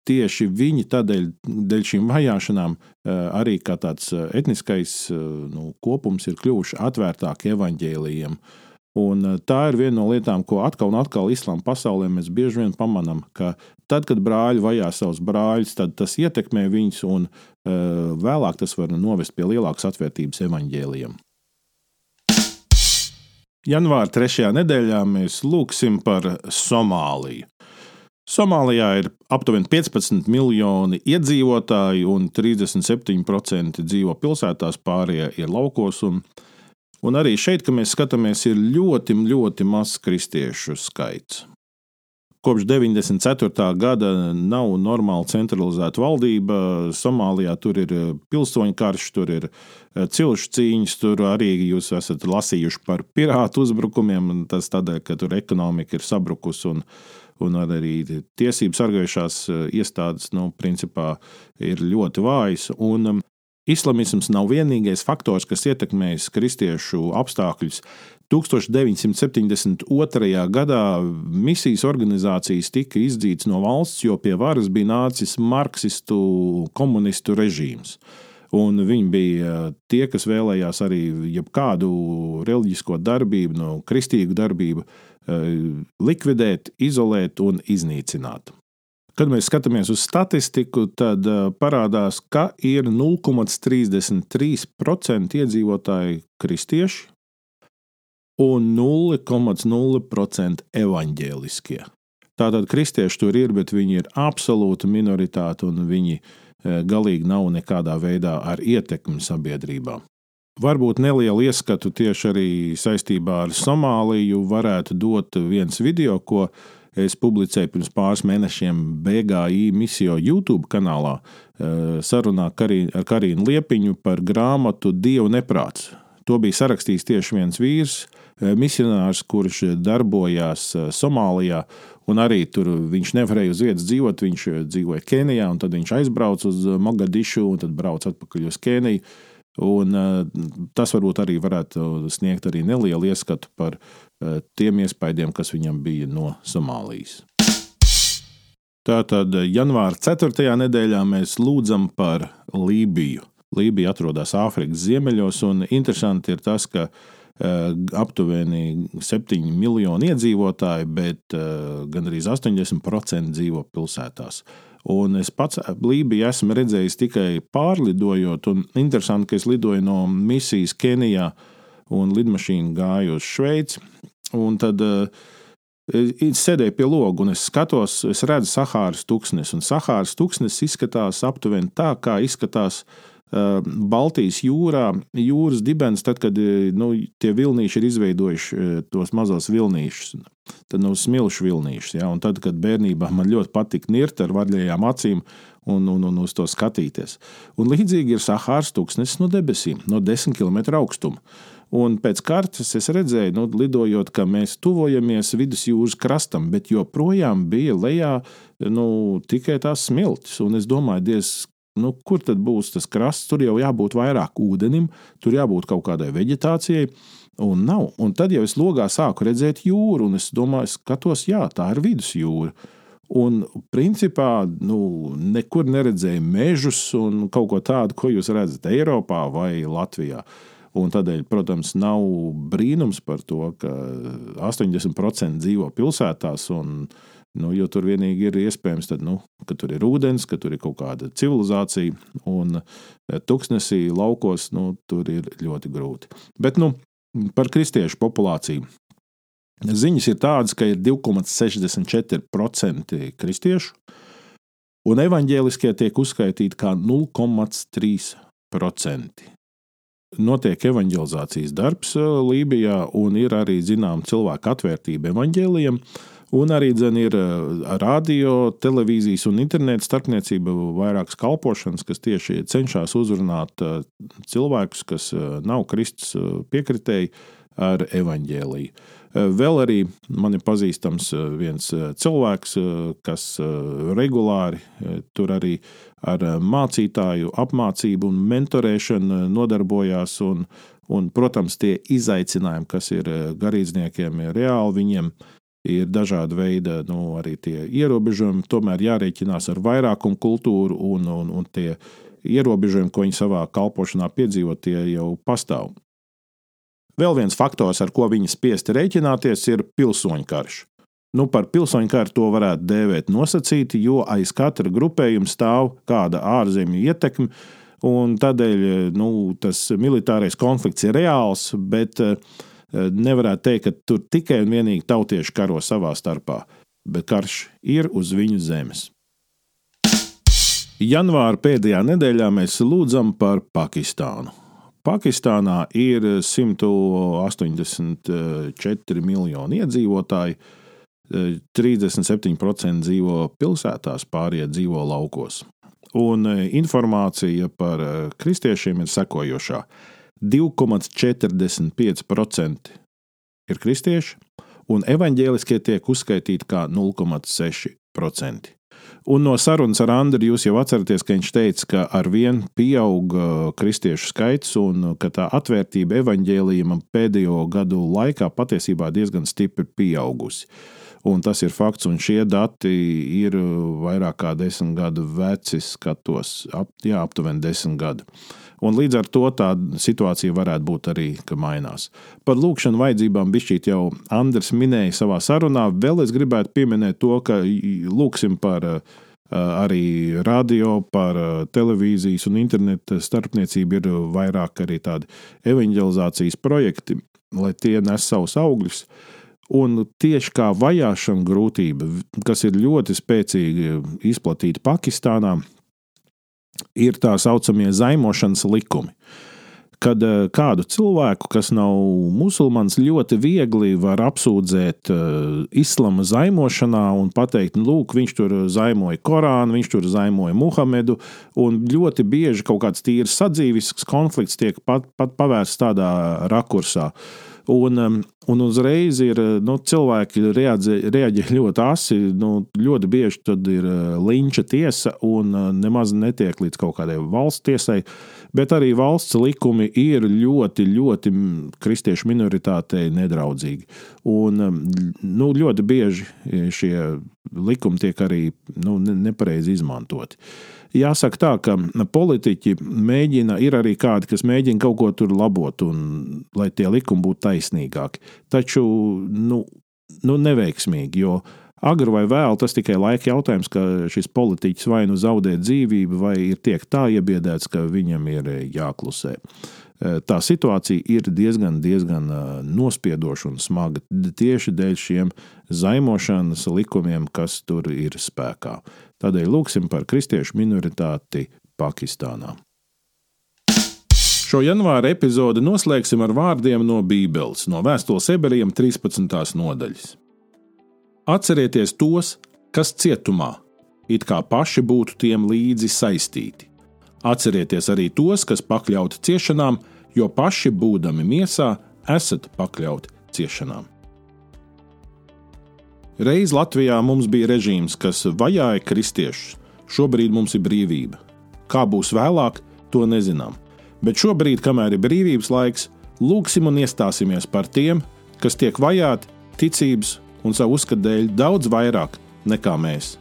tieši viņi tādēļ, dēļ šīm vajāšanām, arī kā tāds etniskais nu, kopums ir kļuvuši atvērtāki evaņģēlījiem. Un tā ir viena no lietām, ko atkal un atkal islāma pasaulē mēs bieži vien pamanām, ka tad, kad brāļi vajā savus brāļus, tad tas ietekmē viņus, un uh, vēlāk tas var novest pie lielākas atvērtības evaņģēliem. Janvāra trešajā nedēļā mēs lūgsim par Somāliju. Somālijā ir aptuveni 15 miljoni iedzīvotāju, un 37% dzīvo pilsētās, pārējie ir laukos. Un, un arī šeit, kad mēs skatāmies, ir ļoti, ļoti mazs kristiešu skaits. Kopš 94. gada nav normāla centralizēta valdība. Somālijā tur ir eh, pilsoņu karš, tur ir eh, cilšu cīņas, tur arī jūs esat lasījuši par pirātu uzbrukumiem. Tas tādēļ, ka tur ekonomika ir sabrukusi un, un arī tiesību sargājušās eh, iestādes nu, principā ir ļoti vājas. Un, Islamisms nav vienīgais faktors, kas ietekmējis kristiešu apstākļus. 1972. gadā misijas organizācijas tika izdzītas no valsts, jo pie varas bija nācis marksistu komunistu režīms. Un viņi bija tie, kas vēlējās arī jebkādu reliģisko darbību, no kristīgu darbību likvidēt, izolēt un iznīcināt. Kad mēs skatāmies uz statistiku, tad parādās, ka ir 0,33% iedzīvotāji kristieši un 0,0% evaņģēliskie. Tātad kristieši tur ir, bet viņi ir absolūta minoritāte un viņi galīgi nav nekādā veidā ar ietekmi sabiedrībā. Varbūt nelielu ieskatu tieši arī saistībā ar Somāliju varētu dot viens video, ko es publicēju pirms pāris mēnešiem BGI misiju YouTube kanālā, sarunā ar Karinu Liepiņu par grāmatu Dievu neprāts. To bija sarakstījis tieši viens vīrs, misionārs, kurš darbojās Somālijā Un arī tur viņš nevarēja uz vietas dzīvot. Viņš dzīvoja Kenijā, un tad viņš aizbrauca uz Mogadišu, un tad brauca atpakaļ uz Keniju. Un, tas varbūt arī varētu sniegt arī nelielu ieskatu par tiem iespaidiem, kas viņam bija no Somālijas. Tātad janvāra 4. nedēļā mēs lūdzam par Lībiju. Lībija atrodas Āfrikas ziemeļos, un interesanti ir tas, ka Eh, aptuveni 7 miljoni iedzīvotāji, bet eh, gandrīz 80% dzīvo pilsētās. Un es pats Lībiju esmu redzējis tikai pārlidojot, un interesanti, ka es lidoju no misijas Kenijā un lidmašīna gāja uz Šveici. Un tad es sēdēju pie loga un es skatos, es redzu Sahāras tūkstnes. Un Sahāras tūkstnes izskatās aptuveni tā, kā izskatās Eh, Baltijas jūrā, jūras dibens, tad, kad eh, nu, tie vilnīši ir izveidojuši eh, tos mazos vilnīšus, tad no nu, smilšu vilnīšus. Ja? Un tad, kad bērnībā man ļoti patika nirt ar vaļajām acīm un, un, un uz to skatīties. Un līdzīgi ir Sahāras tūkstnesis no debesīm, no 10 km augstuma. Un pēc kartes es redzēju, nu, lidojot, ka mēs tuvojamies vidusjūras krastam, bet joprojām bija lejā nu, tikai tās smiltis. Un es domāju, Dievs, Nu, kur tad būs tas krasts? Tur jau jābūt vairāk ūdenim, tur jābūt kaut kādai vegetācijai. Un nav. Un tad jau es logā sāku redzēt jūru, un es domāju, skatos, jā, tā ir vidusjūra. Un principā nu, nekur neredzēju mežus un kaut ko tādu, ko jūs redzat Eiropā vai Latvijā. Un tādēļ, protams, nav brīnums par to, ka 80% dzīvo pilsētās un Nu, jo tur vienīgi ir iespējams, tad, nu, ka tur ir ūdens, ka tur ir kaut kāda civilizācija, un e, tuksnesī, laukos nu, tur ir ļoti grūti. Bet nu, par kristiešu populāciju. Ziņas ir tādas, ka ir 2,64% kristiešu, un evaņģēliskie tiek uzskaitīti kā 0,3%. Notiek evanģelizācijas darbs e, Lībijā, un ir arī zināma cilvēka atvērtība evaņģēlijam. Un arī dzen, ir eh, radio, televīzijas un interneta starpniecība vairākas kalpošanas, kas tieši cenšas uzrunāt eh, cilvēkus, kas eh, nav Kristus piekritēji ar evaņģēliju. Vēl arī man ir pazīstams viens cilvēks, kas regulāri tur arī ar mācītāju apmācību un mentorēšanu nodarbojās. Un, un, protams, tie izaicinājumi, kas ir garīdzniekiem, ir reāli viņiem ir ir dažādi veidi, nu, arī tie ierobežojumi. Tomēr jārēķinās ar vairākumu kultūru, un, un, un tie ierobežojumi, ko viņi savā kalpošanā piedzīvo, tie jau pastāv. Vēl viens faktors, ar ko viņi spiesti rēķināties, ir pilsoņu karš. Nu, par pilsoņu karu to varētu dēvēt nosacīti, jo aiz katra grupējuma stāv kāda ārzemju ietekme, un tādēļ nu, tas militārais konflikts ir reāls, bet Eh, nevarētu teikt, ka tur tikai un vienīgi tautieši karo savā starpā, bet karš ir uz viņu zemes. Janvāra pēdējā nedēļā mēs lūdzam par Pakistānu. Pakistānā ir 184 miljoni iedzīvotāji, 37% eh, dzīvo pilsētās, pārējie dzīvo laukos. Un eh, informācija par kristiešiem ir sekojošā. 2,45% ir kristieši, un evaņģēliskie tiek uzskaitīti kā 0,6%. Un no sarunas ar Andriu jūs jau atceraties, ka viņš teica, ka ar vienu pieaug kristiešu skaits un ka tā atvērtība evaņģēlijam pēdējo gadu laikā patiesībā diezgan stipri pieaugusi. Un tas ir fakts, un šie dati ir vairāk kā desmit gadu veci, skatos, ap, jā, aptuveni desmit gadi. Un līdz ar to tā situācija varētu būt arī, ka mainās. Par lūkšanu vajadzībām bišķīt jau Andris minēja savā sarunā. Vēl es gribētu pieminēt to, ka lūksim par arī radio, par televīzijas un interneta starpniecību ir vairāk arī tādi evanģelizācijas projekti, lai tie nes savus augļus. Un tieši kā vajāšana grūtība, kas ir ļoti spēcīgi izplatīta Pakistānā, ir tā saucamie zaimošanas likumi. Kad eh, kādu cilvēku, kas nav musulmanis, ļoti viegli var apsūdzēt eh, islama zaimošanā un pateikt, nu, lūk, viņš tur zaimoja Korānu, viņš tur zaimoja Muhamedu, ļoti bieži kaut kāds tīrs sadzīvisks konflikts tiek pat, pat pavērsts tādā rakursā. Uh, Un, um, un uzreiz ir nu, cilvēki reaģē, reaģē ļoti asi. Nu, ļoti bieži tad ir uh, linča tiesa un uh, nemaz netiek līdz kaut kādai valsts tiesai. Bet arī valsts likumi ir ļoti, ļoti kristiešu minoritātei nedraudzīgi. Un um, nu, ļoti bieži šie likumi tiek arī nu, nepareizi izmantoti. Uh, jāsaka tā, ka politiķi mēģina, ir arī kādi, kas mēģina kaut ko tur labot, un lai tie likumi būtu taisnīgāki. Taču nu, nu neveiksmīgi, jo agri vai vēl tas tikai laika jautājums, ka šis politiķis vai nu zaudē dzīvību, vai ir tiek tā iebiedēts, ka viņam ir jāklusē. Tā situācija ir diezgan, diezgan nospiedoša un smaga tieši dēļ šiem zaimošanas likumiem, kas tur ir spēkā. Tādēļ lūksim par kristiešu minoritāti Pakistānā. Šo janvāra epizodi noslēgsim ar vārdiem no Bībeles, no vēstules ebrejiem 13. nodaļas. Atcerieties tos, kas cietumā, it kā paši būtu tiem līdzi saistīti. Atcerieties arī tos, kas pakļauti ciešanām, jo paši būdami miesā, esat pakļauti ciešanām. Reiz Latvijā mums bija režīms, kas vajāja kristiešus. Šobrīd mums ir brīvība. Kā būs vēlāk, to nezinām. Bet šobrīd, kamēr ir brīvības laiks, lūgsim un iestāsimies par tiem, kas tiek vajāti ticības un savu uzskatu dēļ daudz vairāk nekā mēs.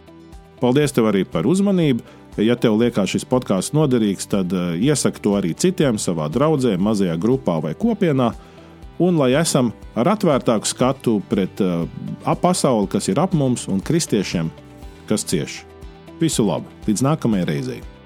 Paldies tev arī par uzmanību! Ja tev liekas šis podkāsts noderīgs, tad eh, iesaki to arī citiem savā draudzē, mazajā grupā vai kopienā un lai esam ar atvērtāku skatu pret uh, pasauli, kas ir ap mums, un kristiešiem, kas cieš. Visu labu! Līdz nākamajai reizei!